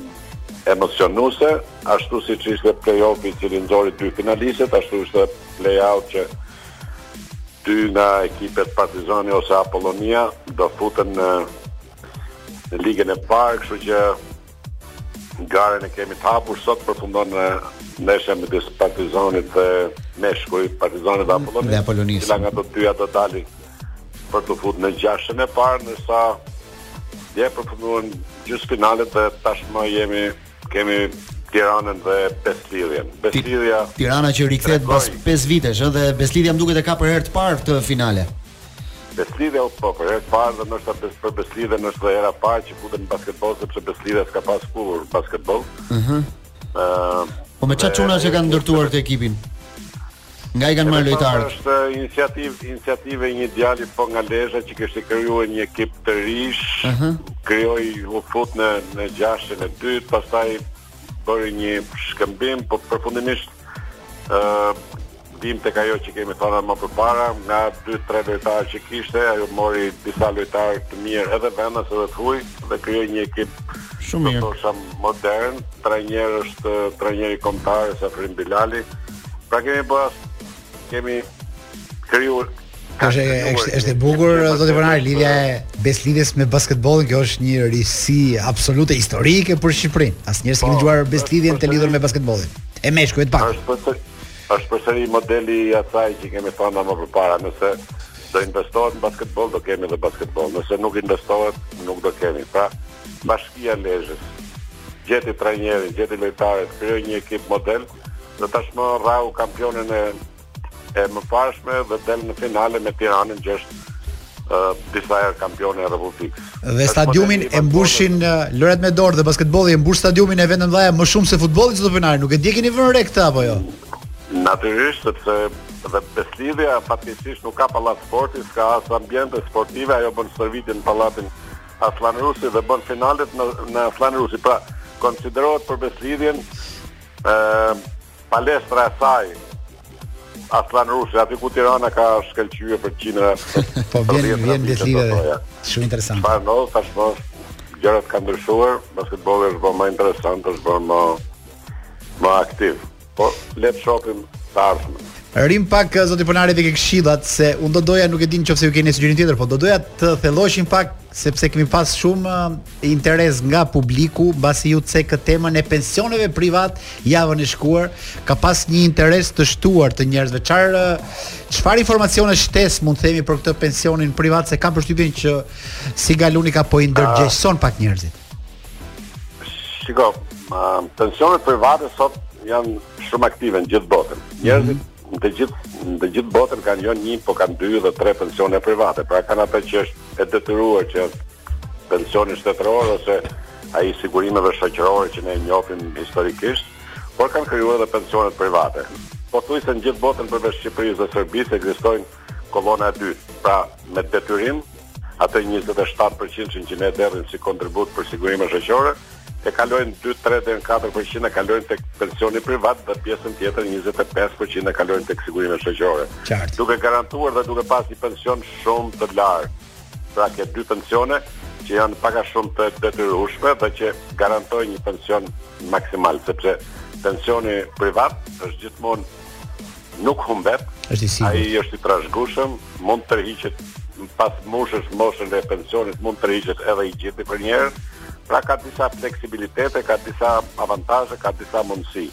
emocionuese, ashtu siç ishte playoffi i cili nxori dy finalistët, ashtu ishte playout që një nga ekipet Partizani ose Apollonia do futen në, në ligën e parë, kështu që Garën e kemi të hapur sot përfundon ndeshja midis Partizanit dhe Meshkujt, Partizani dhe Apollonia. Dhe Apollonisë. Cila nga të dyja do dali për t'u futur në gjashtën e parë, ndërsa dje përfunduan gjysmëfinalet dhe tashmë jemi kemi Tiranën dhe Besëlidhjen. Besëlidhja Tirana që rikthehet pas 5 vitesh, ëh, dhe Besëlidhja më duket e ka për herë të parë këtë finale. Besëlidhja u bë për herë të parë dhe ndoshta për Besëlidhjen është dhe hera e parë që futet në basketboll sepse Besëlidhja s'ka pas kurrë basketboll. Mhm. Mm ë uh, Po me çfarë çuna e kanë ndërtuar këtë ekipin? Nga i kanë marrë lojtarët? Është iniciativë, iniciativë e një djali po nga Lezha që kishte krijuar një ekip të rinjsh. Ëh. Uh -huh. Krijoi, u fut në në gjashtën e dytë, pastaj bëri një shkëmbim, po përfundimisht ë vijmë tek ajo që kemi thënë më përpara, nga 2-3 lojtarë që kishte, ajo mori disa lojtarë të mirë edhe vendas edhe të huaj dhe krijoi një ekip shumë mirë. Do thosha modern, trajner është trajneri i kombëtares Afrim Bilali. Pra kemi bërë Kemi krijuar Është është është e bukur zoti Ponari lidhja e Besëlidhjes me basketbollin, kjo është një risi absolute historike për Shqipërinë. Asnjëherë s'kemi po, dëgjuar Besëlidhjen të lidhur me basketbollin. Te meshkujt pak. Është përsëri është përsëri modeli i asaj që kemi thënë më përpara, nëse do investohet në basketboll, do kemi edhe basketboll. Nëse nuk investohet, nuk do kemi. Pra, bashkia e Lezhës gjeti trajnerin, gjeti lojtarët, krijoi një ekip model dhe tashmë rrahu kampionen e e mëparshme dhe del në finale me Tiranën që është disa herë kampione e Republikës. Dhe stadiumin e mbushin lojërat me dorë dhe basketbolli e mbush stadiumin e vendën dhaja më shumë se futbolli çdo finale, nuk e di keni vënë re këtë apo jo? Natyrisht sepse dhe Besëlidhja fatkeqësisht nuk ka pallat sporti, s'ka as ambiente sportive, ajo bën stërvitje në pallatin Asllan Rusi dhe bën finalet në në Asllan Rusi. Pra, konsiderohet për Besëlidhjen palestra e saj Asllan Rusi, aty ku Tirana ka shkëlqyer për qindra. po vjen vjen Besëlidhja. Shumë interesant. Pa no, tash po gjërat kanë ndryshuar, basketbolli është bërë më interesant, është bërë më më aktiv. Po le të shohim të ardhmen. Rrimë pak eh, zoti Ponari tek këshillat se unë do doja nuk e din nëse ju keni sugjerim tjetër, po do doja të thelloheshim pak sepse kemi pas shumë eh, interes nga publiku mbasi ju cekët temën e pensioneve privat javën e shkuar ka pas një interes të shtuar të njerëzve çfar çfarë informacione shtes mund të themi për këtë pensionin privat se kam përshtypjen që Si gal unika po i ndërgjegjëson pak njerëzit shiko pensionet private sot janë shumë aktive në gjithë botën mhm. njerëzit mm -hmm. në të gjithë në të gjithë botën kanë jo një po kanë dy dhe tre pensione private pra kanë ata që është e detyruar që pensioni shtetëror ose ai i sigurimeve shoqërore që ne njohim historikisht, por kanë krijuar edhe pensionet private. Pothuajse në gjithë botën përveç Shqipërisë dhe Serbisë ekzistojnë kolona e dytë, pra me detyrim, ato njëzet e shtatë për qind që ne derdhim si kontribut për sigurime shoqërore, e kalojnë dy, tre deri në katër për qind e kalojnë tek pensioni privat dhe pjesën tjetër njëzet e pesë për qind e kalojnë tek sigurimet shoqërore. Duke garantuar dhe duke pas një pension shumë të lartë. Pra ke dy pensione që janë pak a shumë të detyrueshme dhe që garantojnë një pension maksimal, sepse pensioni privat është gjithmonë nuk humbet, është i sigurt. Ai është i trashëgushëm, mund të tërhiqet pas moshës, moshën e pensionit mund të tërhiqet edhe i gjithi për një herë. Pra ka disa fleksibilitete, ka disa avantazhe, ka disa mundësi.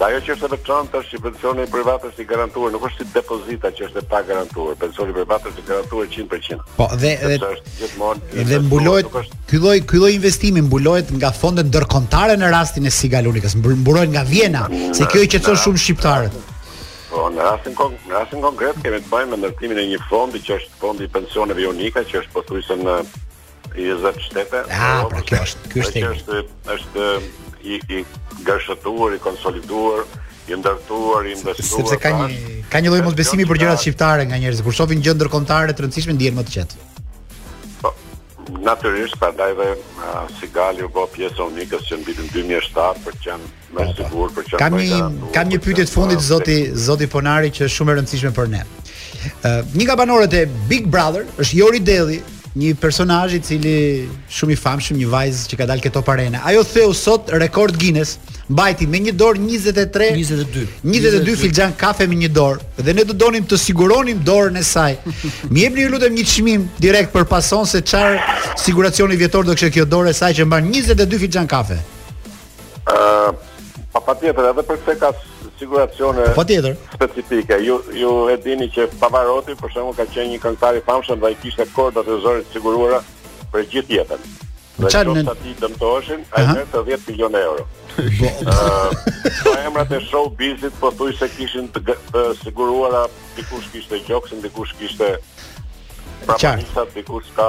Dhe ajo që është e veçantë është që pensioni privat është i garantuar, nuk është si depozita që është e pagarantuar. Pensioni privat është i garantuar 100%. Po, dhe dhe është gjithmonë dhe mbulohet ky lloj ky lloj investimi mbulohet nga fondet ndërkombëtare në rastin e Sigal Unikës, mbulohet nga Vjena, se kjo i qetëson shumë shqiptarët. Po, në rastin kon, në rastin konkret kemi të bëjmë me ndërtimin e një fondi që është fondi i pensioneve Unika që është pothuajse në 20 shtete. Ah, pra kjo është, ky është. Është është i i gërshetuar, i konsoliduar, i ndërtuar, i investuar. Sepse ka pra, një ka një lloj mosbesimi për gjërat shqiptare nga njerëzit. Kur shohin gjë ndërkombëtare të rëndësishme ndihen më të qetë. Po, natyrisht, prandaj dhe uh, Sigali u bë pjesë e Unikës që në vitin 2007 për të qenë Më sigurt për të qenë kam një kam një pyetje të fundit zoti zoti Ponari që është shumë e rëndësishme për ne. Ë uh, një nga banorët e Big Brother është Jori Delli, një personazh i cili shumë i famshëm, një vajzë që ka dalë te Koto Parrenë. Ajo theu sot rekord Guinness, mbajti me një dorë 23 22 22 filxhan kafe me një dorë dhe ne do donim të siguronim dorën e saj. Më jepni ju lutem një çmim direkt personi se çfarë siguracioni vjetor do kishte kjo dorë e saj që mban 22 filxhan kafe. Ëh, pa patjetër edhe për këtë ka siguracione po patjetër specifike. Ju ju e dini që Pavarotti për shembull ka qenë një këngëtar i famshëm dhe ai kishte kordat e zërit të siguruara për gjithë jetën. Dhe po t'i dëmtoheshin, ai merrte 10 milionë euro. Po uh, emrat e show bizit pothuajse kishin të, të siguruara dikush kishte gjoksin, dikush kishte prapanicat dikush ka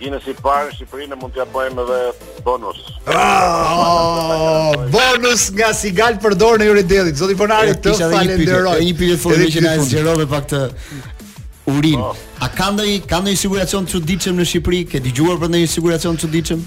Guinness i parë në Shqipëri ne mund t'ja bëjmë edhe bonus. Oh, bonus nga Sigal për dorën e Jori Dellit. Zoti Fonari, të falenderoj. Një pyetje fundit që na zgjerove pak turin. Po. A ka ndonjë ka ndonjë siguracion të çuditshëm në Shqipëri? Ke dëgjuar për ndonjë siguracion të çuditshëm?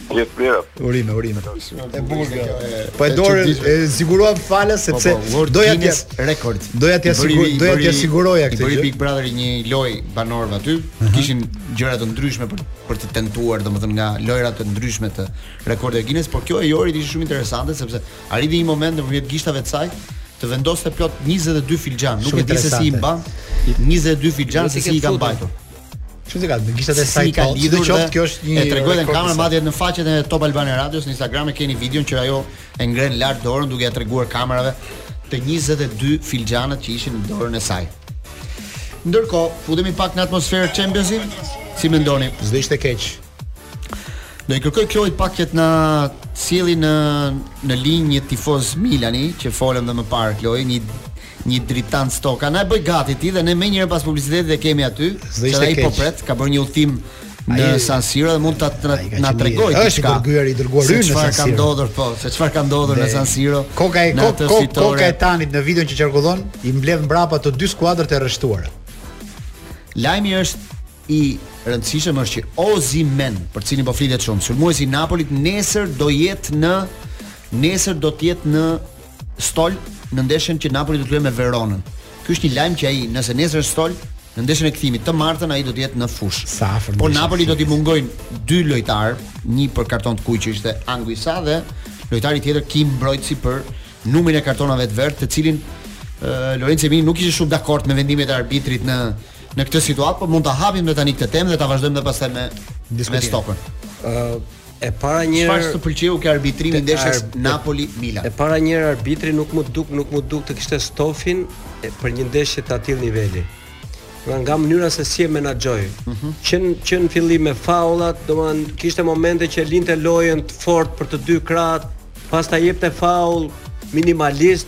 Gjithë mirat. Urime, urime. E bukur kjo. Po e dorën e siguruam falas po, sepse po, doja të rekord. Doja t'ia siguroj, doja t'ia siguroja këtë. Bëri Big Brother një lojë banorëve aty, mhm. kishin gjëra të ndryshme për të tentuar, domethënë nga lojëra të ndryshme të rekordeve Guinness, por kjo e Jorit ishte shumë interesante sepse arriti një moment nëpërmjet gishtave të saj të vendoste plot 22 filxhan, nuk e di se si i mban 22 filxhan se si i ka mbajtur. Shumë të gjatë, gishtat e saj ka lidhur. Në qoftë kjo është një e tregon në kamerë madje në faqen e Top Albania Radios në Instagram e keni videon që ajo e ngren lart dorën duke ia treguar kamerave të 22 filxhanët që ishin në dorën e saj. Ndërkohë, futemi pak në atmosferë Champions League. Si mendoni? S'do ishte keq. Do i kërkoj Kloit pak që të na sjellë në në linjë një tifoz Milani që folëm dhe më parë Kloi, një Një Dritan Stoka na e bëj gati ti dhe ne menjëherë pas publicitetit e kemi aty, se ai po pret, ka bërë një udhëtim në San Siro dhe mund të na tregojë diçka. Është i dërguari ynë në San Siro. Çfarë ka ndodhur po, se çfarë ka ndodhur në San Siro. Koka e në kok, atë kok, fitore. koka e Tanit në videon që qarkullon i mbledh mbrapa të dy skuadrat e rreshtuara. Lajmi i rëndësishëm është që Osimhen, për të cilin po flitet shumë, sulmuesi i Napolit nesër do jetë në nesër do të jetë në Stol në ndeshjen që Napoli do të luajë me Veronën. Ky është një lajm që ai, nëse nesër stol në ndeshjen e kthimit të martën ai do të jetë në fushë. Sa afër. Po Napolit do t'i mungojnë dy lojtarë, një për karton të kuq që ishte Anguissa dhe lojtari tjetër Kim mbrojtësi, për numrin e kartonave të verdhë, të cilin uh, Lorenc Vemi nuk ishte shumë dakord me vendimet e arbitrit në në këtë situatë, por mund ta hapim tani këtë temë dhe ta vazhdojmë më pas me diskutimin. Me Stokën. Ëh, uh, E para një Çfarë s'të pëlqeu ke arbitrimi i ndeshjes Napoli Milan? E para një arbitri nuk m'u duk, nuk m'u duk të kishte stofin për një ndeshje të atillë niveli. Pra nga mënyra se si e menaxhoi. Mm -hmm. Që që në fillim me faullat, domethënë kishte momente që linte lojën të fortë për të dy krahët, pastaj jepte faul minimalist,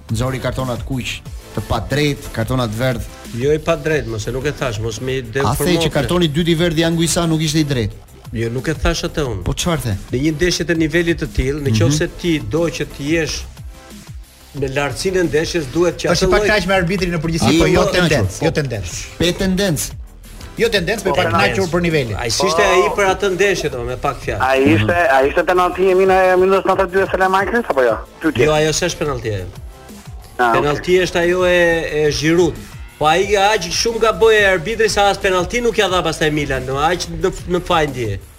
Nxori kartona të kuq, të padrejtë, kartona të verdhë. Jo i padrejtë, mos e nuk e thash, mos më deformo. A the që kartoni i dytë i verdhë i Anguisa nuk ishte i drejtë? Jo, nuk e thash atë unë. Po çfarë the? Në një ndeshje të nivelit të tillë, në mhm. qoftë se ti do që të jesh në lartësinë e ndeshjes duhet që atë lloj. Është i pakënaqur me arbitrin në përgjithësi, po jo tendencë, jo tendencë. Pa tendencë. Jo tendencë, po i pakënaqur për nivelin. Ai ishte ai po. për atë ndeshje domun me pak fjalë. Ai ishte, mm. ai ishte penalti i minu e minutës 92 e Saelemaekers apo jo? Pyetje. Jo, ajo s'është penalti. Ah, penalti është ajo e e Giroud. Po ai aq shumë gaboi arbitri sa as penalti nuk ia dha pastaj Milanit, aq në në fajin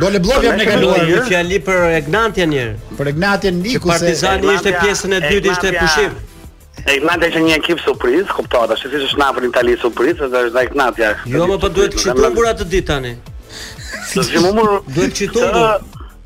Doli bllof java e kaluar një fjali për Egnatian një. Për Egnatian Niku se Partizani ishte pjesën e dytë ishte pushim. Egnatia është një ekip surprizë, kuptoj, tash siç është Napoli në Itali surprizë, edhe është Egnatia. Jo, më po duhet të çitumbur atë ditë tani. Të zhimumur duhet çitumbur.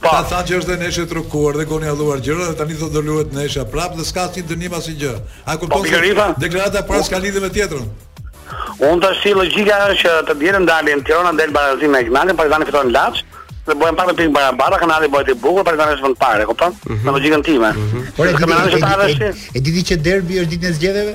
Po. Ta thanë që është dhe ndeshje e trukuar dhe keni zbuluar gjëra dhe tani thotë do luhet ndeshja prapë dhe s'ka asnjë dënim asnjë gjë. A kupton? Po, pikërisht. Deklarata para s'ka lidhje me tjetrën. Unë të si logjikë është që të dielën dalin Tirona del barazim me Egnatian, Partizani fiton Laç, dhe bëhen pak me pikë barabarta, kanali bëhet i bukur, Partizani është vend parë, kupton? Mm -hmm. Në logjikën time. Mm -hmm. Por e di që ta E di që derbi është ditën e zgjedhjeve?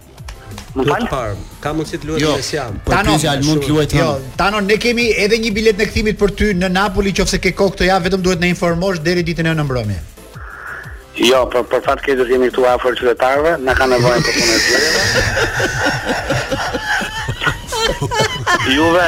Më fal. Parë, ka mundësi të luhet jo, në Siam. Po Tano, Real mund të luhet. Jo, Tano, ne kemi edhe një bilet në kthimit për ty në Napoli, nëse ke kohë këtë javë, vetëm duhet të na informosh deri ditën e hënë mbrëmje. Jo, për për fat keq do të jemi këtu afër qytetarëve, na kanë nevojë për punën e tyre. Juve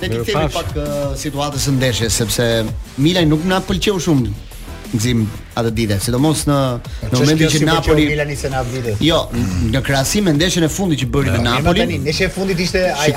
Ne t'i kthehemi pak uh, situatës së ndeshjes sepse Milani nuk na pëlqeu shumë Gëzim atë ditë, sidomos në në momentin që Napoli Milani se na vditë. Jo, në krahasim me ndeshjen e fundit që bëri me jo, Napoli. Tani, ndeshja e fundit ishte ai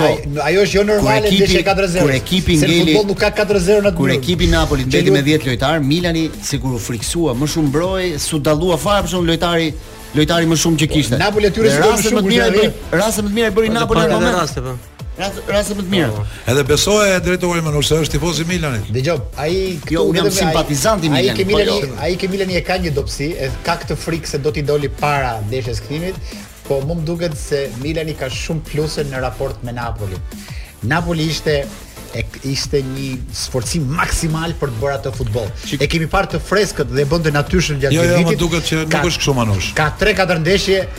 ajo është jonormale ndeshja 4-0. Kur ekipi ngeli nuk ka 4-0 në atë. Kur ekipi Napolit mbeti me 10 lojtar, Milani sikur u friksua, më shumë mbrojti, s'u dallua fare për shkak lojtari lojtari më shumë që kishte. Napoli aty rrezikoi më shumë. Raste më të mira bëri Napoli në momentin. Raste më të mirë. Po. Edhe besoj dhe drejtori Manush se është tifoz i Milanit. Dëgjoj, ai këtu jo, jam simpatizant i Milanit. Ai ke po Milani, jo. ai ke Milani e ka një dobësi, e ka këtë frikë se do t'i dali para ndeshjes kthimit, po më më duket se Milani ka shumë pluse në raport me Napolin. Napoli ishte e ishte një sforcim maksimal për të bërë atë futboll. E kemi parë të freskët dhe e bën të natyrshëm gjatë vitit. Jo, jo, më duket që nuk është kështu Manush. Ka 3-4 ndeshje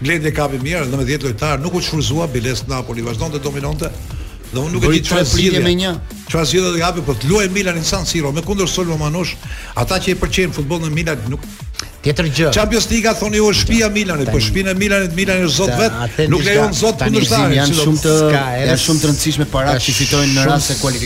Blendi e kapi mirë, 10 lojtarë, nuk u shfrytëzua biles Napoli, vazhdonte dominonte. Dhe unë nuk e di çfarë zgjidhje me një. Çfarë zgjidhje do japi, po të luajë Milan në San Siro me kundërsulm o Manush, ata që i pëlqejnë futbollin në Milan nuk Tjetër gjë. Champions League thoni ju është shtëpia e Milanit, po shtëpinë e Milanit, Milani është zot vet, nuk lejon zot kundërshtarin. Janë shumë të janë shumë të rëndësishme para që fitojnë në rast se kualifikohen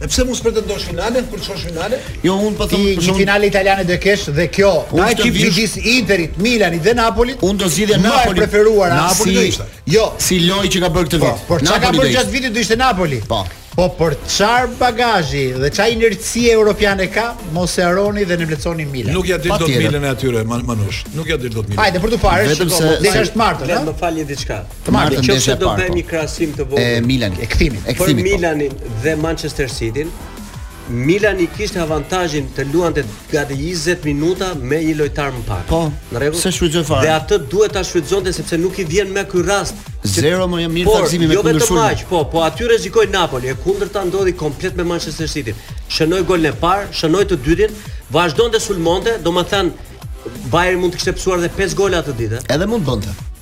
E pse mos pretendosh finalen kur shkon në finale? Jo, un po them ti që finale italiane do kesh dhe kjo. Midis Interit, Milanit dhe Napolit. Un do zgjidhja Napoli. Më preferuar Napoli do ishte. Jo, si lojë që ka bërë këtë po, vit. Po, çka ka bërë gjatë vitit do ishte Napoli. Po. Po për çar bagazhi dhe çar inercie europiane ka, mos e harroni dhe nënvlerësoni Milan. Nuk ja del dot Milani atyre Manush. Nuk ja del dot Milan. Hajde për të parë, vetëm se dhe është martë, ha? Le të më falni diçka. Të martën ndeshja e parë. Do po. bëjmë një krahasim të vogël. E Milanit. E kthimin. E kthimin. Për po. Milanin dhe Manchester City. Milani kishte avantazhin të luante gati 20 minuta me një lojtar më pak. Po. Në rregull. S'e shfrytëzoi fare. Dhe atë duhet ta shfrytëzonte sepse nuk i vjen më ky rast. Zero më jam mirë takzimi me jo kundërshtuesin. Po, jo vetëm aq, po, po aty rrezikoi Napoli, e kundërta ndodhi komplet me Manchester City. Shënoi golin e parë, shënoi të dytin, vazhdonte sulmonte, domethënë Bayern mund të kishte pësuar edhe 5 gola atë ditë. Edhe mund bënte.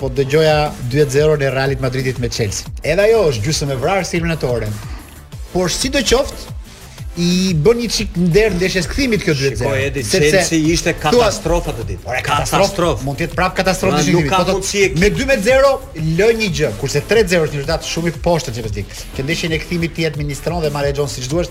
Po dëgjoja 2-0 e Realit Madridit me Chelsea. Edhe ajo është gjysmë e vrarë si eliminatore. Por sidoqoftë, i bën një çik nder ndeshjes kthimit kjo 2-0. Po edhe Chelsea ishte katastrofë atë ditë. Ore katastrofë. Mund të jetë prap katastrofë në Nuk ka po mundësi e me 2-0 lë një gjë, kurse 3-0 është një rezultat shumë i poshtë në Champions League. Që ndeshjen e kthimit ti e administron dhe menaxhon siç duash,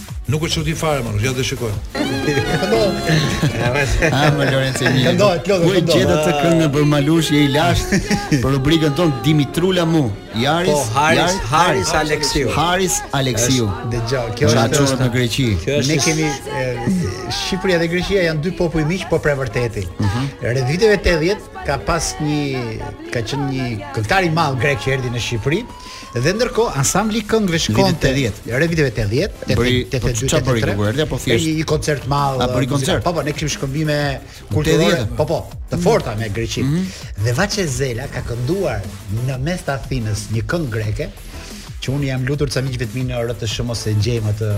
Nuk është çudi fare më, ja do shikojmë. Ah, më Lorenzo Emilio. Këndo, këndo, këndo. Ku e gjete këtë këngë për Malush je i lashtë për rubrikën tonë Dimitrula mu. Jaris, po, Haris, Haris Alexiu. Haris Alexiu. Dëgjoj, kjo është çfarë në Greqi. Ne kemi Shqipëria dhe Greqia janë dy popuj miq po për vërtetë. Mhm. Rreth viteve 80 ka pas një ka qenë një këngëtar i madh grek që erdhi në Shqipëri Dhe ndërkohë ansambli i këngëve shkonte rreth viteve 80, 82, 83. Çfarë bëri kur erdhi apo thjesht? Një koncert madh. A bëri koncert? Po po, ne kishim shkëmbime kulturore. Po po, të forta me Greqinë. Mm -hmm. Dhe Vaçe Zela ka kënduar në mes të Athinës një këngë greke që unë jam lutur ca miqve të mi në RTSH mos e gjejmë atë,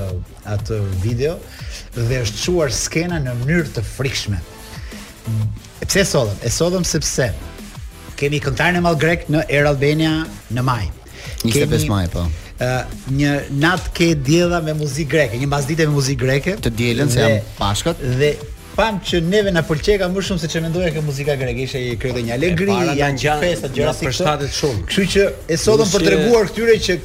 atë video dhe është çuar skena në mënyrë të frikshme E pse e sollëm? E sollëm sepse kemi këngëtarin e madh grek në Air Albania në maj. 25 maj po. Ë një natë ke e diela me muzikë greke, një mbasdite me muzikë greke. Të dielën se janë pashkat. Dhe pam që neve na pëlqeka më shumë se ç'e mendoja kjo muzika greke, ishte u krijua një alegri, janë gjë festa, gjëra si këto. Përshtatet shumë. Kështu që e sollëm për t'i treguar këtyre që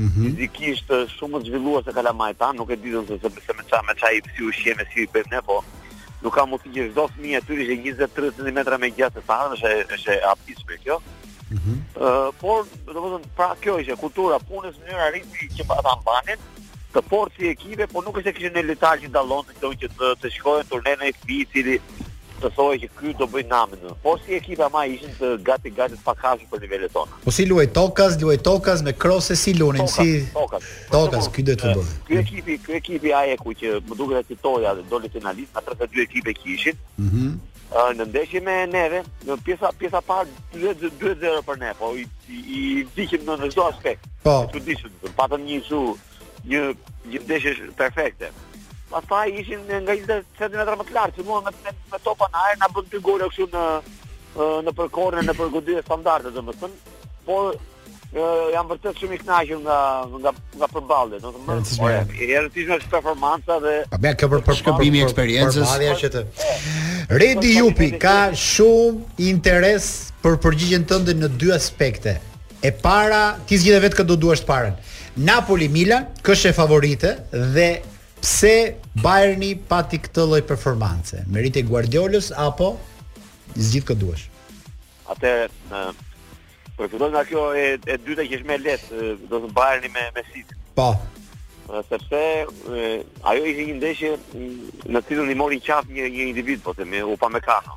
Mhm. Fizikisht është shumë më të zhvilluar se kalamajtë, nuk e di se se se me ça me ça i japim ushqim e si i bëjmë ne, po nuk ka mundësi që çdo fëmijë aty ishte 20-30 cm më i gjatë të tharë, është është e abisme kjo. Mhm. Mm uh, por domethënë pra kjo ishte kultura e punës, mënyra ritmi që ata mbanin të fortë si ekipe, por nuk është se kishin një lojtar që dallon të thonë që të, të shkojnë turnenë në fëmijë i cili të thojë që ky do bëj namin. Por si ekipe ama ishin të gati gati të pakapshëm për nivelet tona. Po si luaj Tokas, luaj Tokas me Kroos e si luanin si Tokas. Tokas, ky duhet të bëhet. Ky ekipi, ky ekipi Ajeku që më duket se fitoi atë doli finalist, nga 32 ekipe që ishin. Mhm. Mm në ndeshje me neve, në pjesa pjesa e parë 2-0 për ne, po i i, i dogjëm në çdo aspekt. Po. Çuditshëm, patëm një shu Një një ndeshje perfekte. Pastaj ishin nga 20 cm më të lartë, filluan me me, me topa në ajër, na bën dy gole kështu në në për korne, në për goditje standarde, domethënë. Por jam vërtet shumë i kënaqur nga nga nga përballja, domethënë. Është e rëndësishme është performanca dhe A bën kjo për për shkëmbimin e eksperiencës? Përballja që të Redi Jupi ka shumë interes për përgjigjen tënde në dy aspekte. E para, ti zgjidhe vetë kë do duash të parën. Napoli Milan, kë sheh favorite dhe pse Bayerni pati këtë lloj performance? Meritë e Guardiolës apo zgjidh kë duash? Atë në Po filloj nga kjo e, e dyta që është më e lehtë, do të Bayerni me, me City. Po. Sepse e, ajo ishte një ndeshje në cilën i mori qafë një, një individ, po themi Upamecano.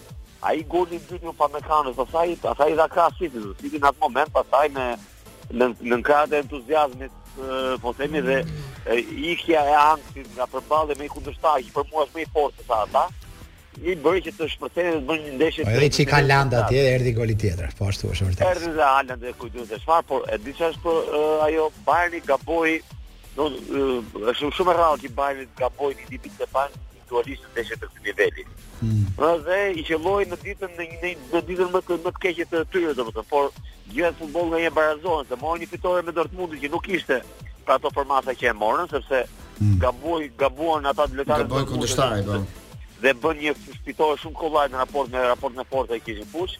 Ai goli i dytë i Upamecano, pastaj pastaj i dha krah City, City në atë moment pastaj me në në krahët e entuziazmit, po themi dhe e, ikja e ankthit nga përballja me kundërshtar, që për mua është më i fortë se ata, i bëri që të shpërthejnë dhe të bëjnë një ndeshje. Po edhe çika Landa atje erdhi goli tjetër, po ashtu është vërtet. Erdhi dhe Haaland dhe kujton se çfarë, por e di çfarë është uh, ajo Bayerni gaboi do është shumë rrallë që Bayerni gabon një ditë të Bayern aktualisht ndeshje të këtij niveli. Mm. Pra dhe i qëlloi në ditën në një në ditën më të më të keqe të tyre domethënë, por gjëja e futbollit nganjëherë barazohen, të mori një fitore me Dortmundin që nuk ishte për ato përmasa që e morën sepse mm. gabuan gabuan ata lojtarët gabuan kundërshtarë po dhe bën një fitore shumë kollaj në raport me raport me forcat që ishin në fushë.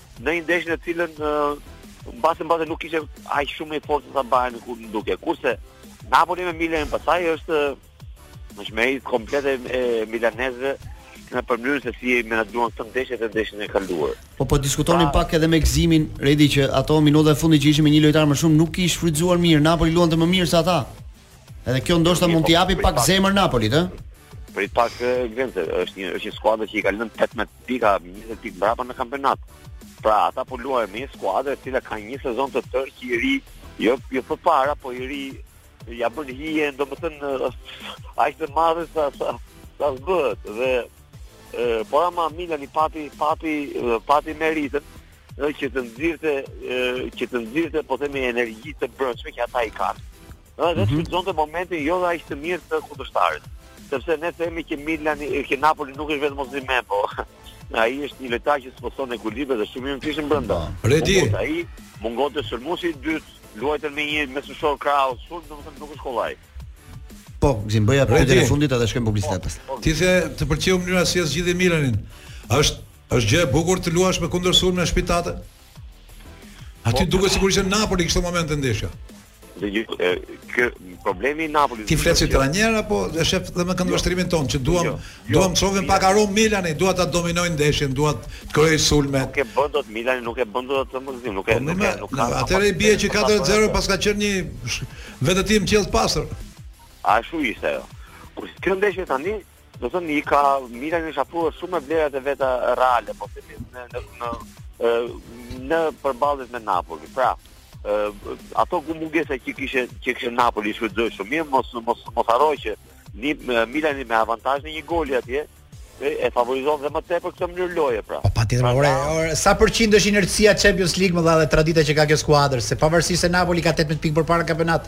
Në një ndeshje në të cilën mbase mbase nuk ishte aq shumë i fortë sa Bayern kur më duke. Kurse Napoli me Milan pastaj është meritë komplet e milanezëve në për mënyrën se si e menaxhuan këtë ndeshje dhe ndeshjen e kaluar. Po po diskutonim pak edhe me Gëzimin Redi që ato minuta e fundit që ishin me një lojtar më shumë nuk i shfrytëzuan mirë, Napoli luante më mirë se ata. Edhe kjo ndoshta mund t'i po, japi pak zemër Napolit, ë? Prit pak Gëzim, se është një është një skuadër që i ka lënë 18 pika, 20 pikë mbrapa në kampionat. Pra, ata po luajnë me një skuadër e cila ka një sezon të tërë që i rri, jo jo përpara, po i rri ia bën hije, domethënë aq të madhe sa sa sa zbëhet dhe por ama Milani pati pati pati meritën ë që të nxirrte që të nxirrte po themi energji të brendshme që ata i kanë. Ë dhe të mhm. shfrytëzonte momentin jo aq të mirë të kundërshtarit. Sepse ne themi që Milani që Napoli nuk është vetëm Osimhen, po ai është një lojtar që spostron ekuilibrin dhe shumë mirë kishin brenda. Po, Redi, ai mungonte sulmuesi i dytë, luajtën me një mesfushor krahu, sulm domethënë nuk është kollaj. Po, Gjin bëja për të fundit edhe shkojmë publicitet pastaj. Ti the të pëlqeu mënyra si e zgjidhi Milani. Është Është gjë e bukur të luash me kundërsulme shpejta. Aty po, duket sikur ishte Napoli këto momente ndeshja. Dhe ishte ky problemi i Napolit. Ti flet si trajner apo e sheh dhe me këndvështrimin jo. tonë që duam jo, jo, duam të shohim pak aromë Milani, dua ta dominojë ndeshjen, dua të krijojë sulme. Nuk e bën dot Milani, nuk e bën dot të muzim, nuk e po, nuk e nuk ka. Atëherë i bie që 4-0 paska qenë një vetëtimë qiell të pastër. A ashtu ishte ajo. Kur kjo ndeshje tani Domethënë ka Milani është afruar shumë me vlerat e veta reale, po themi në në në, në përballje me Napoli. Pra, ato ku mungesa që kishte që kishte Napoli i shfrytëzoi shumë mirë, mos mos mos harro që Milani me avantazh me një gol atje, e favorizon dhe më tepër këtë mënyrë loje pra. Po patjetër, ore, ore, sa përqind është inercia Champions League më dha dhe tradita që ka kjo skuadër, se pavarësisht se Napoli ka 18 pikë përpara kampionat,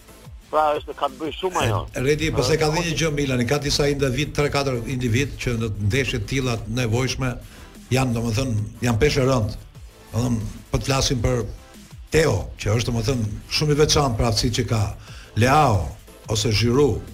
Pra është ka të bëjë shumë ajo. Redi, po se ka dhe një gjë Milani, ka disa individë, 3-4 individë që në ndeshje të tilla të nevojshme janë domethënë janë peshë e rëndë. Domethënë po të flasim për Theo, që është domethënë shumë i veçantë për aftësitë që ka. Leao ose Giroud,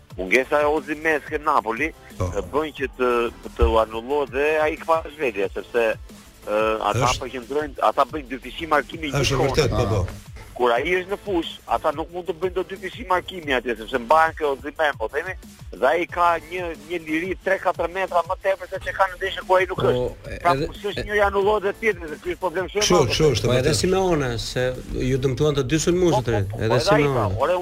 Mungesa e Osimhen te Napoli po. e bën që të të anullohet dhe ai Kvaratskhelia sepse uh, ata është... përqendrojnë, ata bëjnë dyfishim markimi gjithmonë. Është e vërtetë, po po. Kur ai është në fushë, ata nuk mund të bëjnë dot dyfishim markimi atje sepse mbahen te Osimhen, po themi, dhe ai ka një një liri 3-4 metra më tepër se ç'ka në ndeshje ku ai nuk po, është. Pra edhe, kur s'është njëri anullohet dhe tjetri, dhe ky është problem shumë. Shumë, shumë, po edhe Simeone se iu dëmtuan të dy sulmuesit, po, po, po, edhe po, Simeone. Ora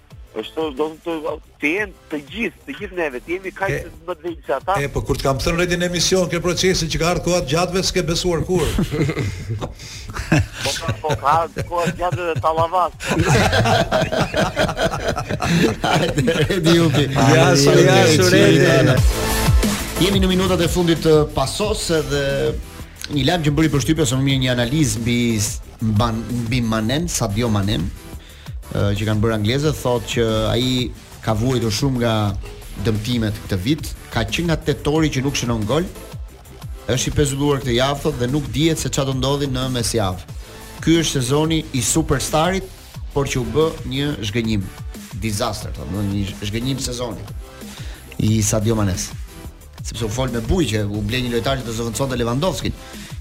Është do të të të të jenë të gjithë, të gjithë neve, të jemi kaq të më të vegjël se ata. E po kur të kam thënë Redi në emision ky procesi që ka ardhur koha e xhatëve s'ke besuar kurrë. po ka po ka koha gjatë dhe tallavas. Redi u bi. Ja, ja, ja, ja, Jemi në minutat e fundit të pasos edhe një lajm që më bëri përshtypje ose më mirë një analizë mbi Man mbi Manen, Sadio Manen, që kanë bërë anglezët thotë që ai ka vuajtur shumë nga dëmtimet këtë vit, ka që nga tetori që nuk shënon gol. Është i pezulluar këtë javë thotë dhe nuk dihet se çfarë do ndodhë në mesjavë. Ky është sezoni i superstarit, por që u bë një zhgënjim, disaster, thotë, një zhgënjim sezoni i Sadio Manes. Sepse u fol me bujë që u ble një lojtar që do zëvendësonte Lewandowskin,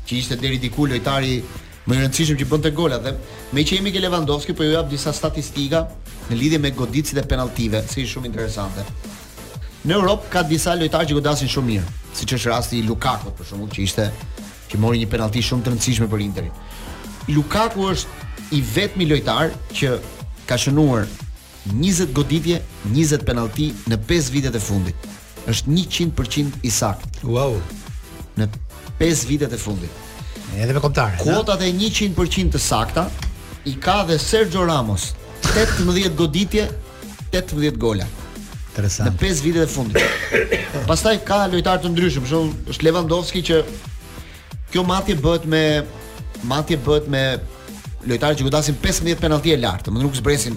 që ishte deri diku lojtari Më i rëndësishëm që bënte golat dhe meqë jemi ke Lewandowski po ju jap disa statistika në lidhje me goditësit e penalltive, se ishin shumë interesante. Në Europë ka disa lojtarë që godasin shumë mirë, siç është rasti i Lukakut për shembull, që ishte që mori një penallti shumë të rëndësishme për Interin. Lukaku është i vetmi lojtar që ka shënuar 20 goditje, 20 penallti në 5 vitet e fundit. është 100% i saktë. Wow. Në 5 vitet e fundit. Edhe me kombëtare. Kuotat e 100% të sakta i ka dhe Sergio Ramos. 18 goditje, 18 gola. Interesant. Në 5 vitet e fundit. Pastaj ka lojtarë të ndryshëm, për shembull, është Lewandowski që kjo matje bëhet me matje bëhet me lojtarë që godasin 15 penallti e lart, më nuk zbresin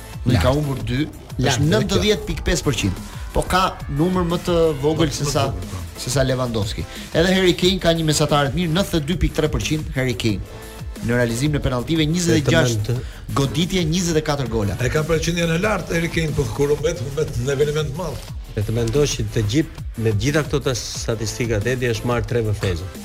Dhe ka humbur 2, është 90.5%. Po ka numër më të vogël se sa po. se sa Lewandowski. Edhe Harry Kane ka një mesatare të mirë, 92.3% Harry Kane në realizimin e penaltive 26 goditje 24 gola. E ka përqindjen e lartë Harry Kane po kur u mbet u mbet në eveniment të madh. Dhe të mendosh që të gjithë me të gjitha këto të statistikat Edi është marrë tre vëfezë.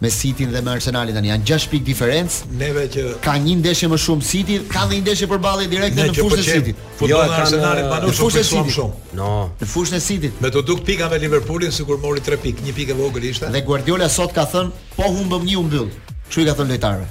Me Cityn dhe me Arsenalin tani janë gjashtë pikë diferencë. Neve që ka një ndeshje më shumë City, ka dhe një ndeshje përballje direkte në fushën e City. Jo, e kanë Arsenalin më në fushën e City shumë. No. Në fushën e City. M'u duk pika me Liverpoolin sikur mori 3 pikë, një pikë e vogël ishte. Dhe Guardiola sot ka thënë, po humbëm një u mbyll. Kështu i ka thënë lojtarëve.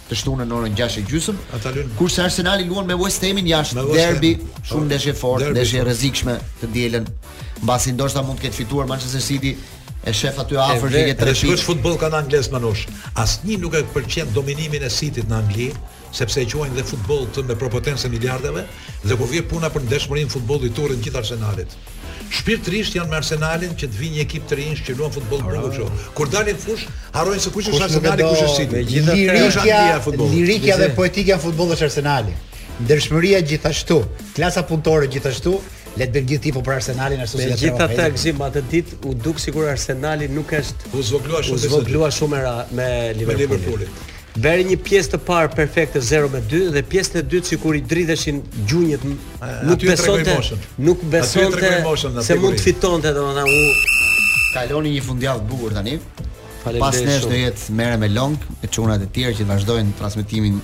të shtunën në orën 6 e gjysëm. Kurse Arsenali luan me West Hamin jashtë derbi, shumë ndeshje e fortë, ndeshje e rrezikshme të dielën. Mbasi ndoshta mund të ketë fituar Manchester City, e shef aty afër që një tre pikë. Është futboll kanë anglez Manush. Asnjë nuk e pëlqen dominimin e City-t në Angli, sepse e quajnë dhe futboll me prepotencën e miliardave, dhe kur vjen puna për ndershmërinë e futbollit turren gjithë Arsenalit. Shpirtërisht janë me Arsenalin që të vijë një ekip të rinj që luan futboll të bukur kështu. Kur dalin në fushë, harrojnë se kush është Arsenali, kush është City. Kjo është Anglia e futbollit. Lirikja dhe poetika e futbollit është Arsenali. Ndershmëria gjithashtu, klasa punëtore gjithashtu, le të bëjmë gjithë tifo për Arsenalin ashtu si e trova. Megjithatë Gëzim atë ditë u duk sikur Arsenali nuk është u zvoglua shumë u zvoglua shumë era me Liverpoolin. Bëri një pjesë të parë perfekte zero me dy dhe pjesën e dytë sikur i dridheshin gjunjët nuk besonte nuk besonte se mund të fitonte domethënë ju kaloni një fundjavë të bukur tani pas nesh do jetë mere me long me çunat e tjerë që vazhdojnë transmetimin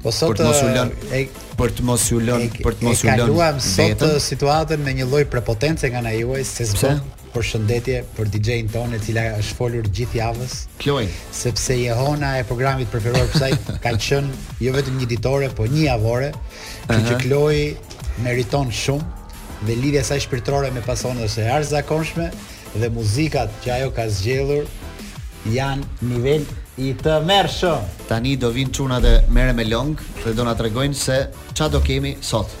Po sot për të mos u lënë e, për të mos u lënë për të mos u lënë. Kaluam sot situatën me një lloj prepotence nga ana juaj se s'bën. Përshëndetje për DJ-n tonë e cila është folur gjithë javën. Kloj. Sepse jehona e programit të preferuar të saj ka qenë jo vetëm njëditore, por njëjavore. Kjo që Kloj meriton shumë dhe lidhja e saj shpirtërore me pasionin është e jashtëzakonshme dhe muzikat që ajo ka zgjedhur janë nivel i tmerrshëm. Tani do vinë çunat e Merre me long dhe do na tregojnë se ça do kemi sot.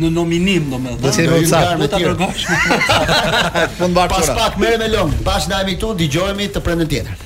në nominim domethënë. Do të jemi sa do ta dërgosh. Fund bashkë. Pas pak Merre me long. Bashkëndajmë këtu, dëgjohemi të premten tjetër.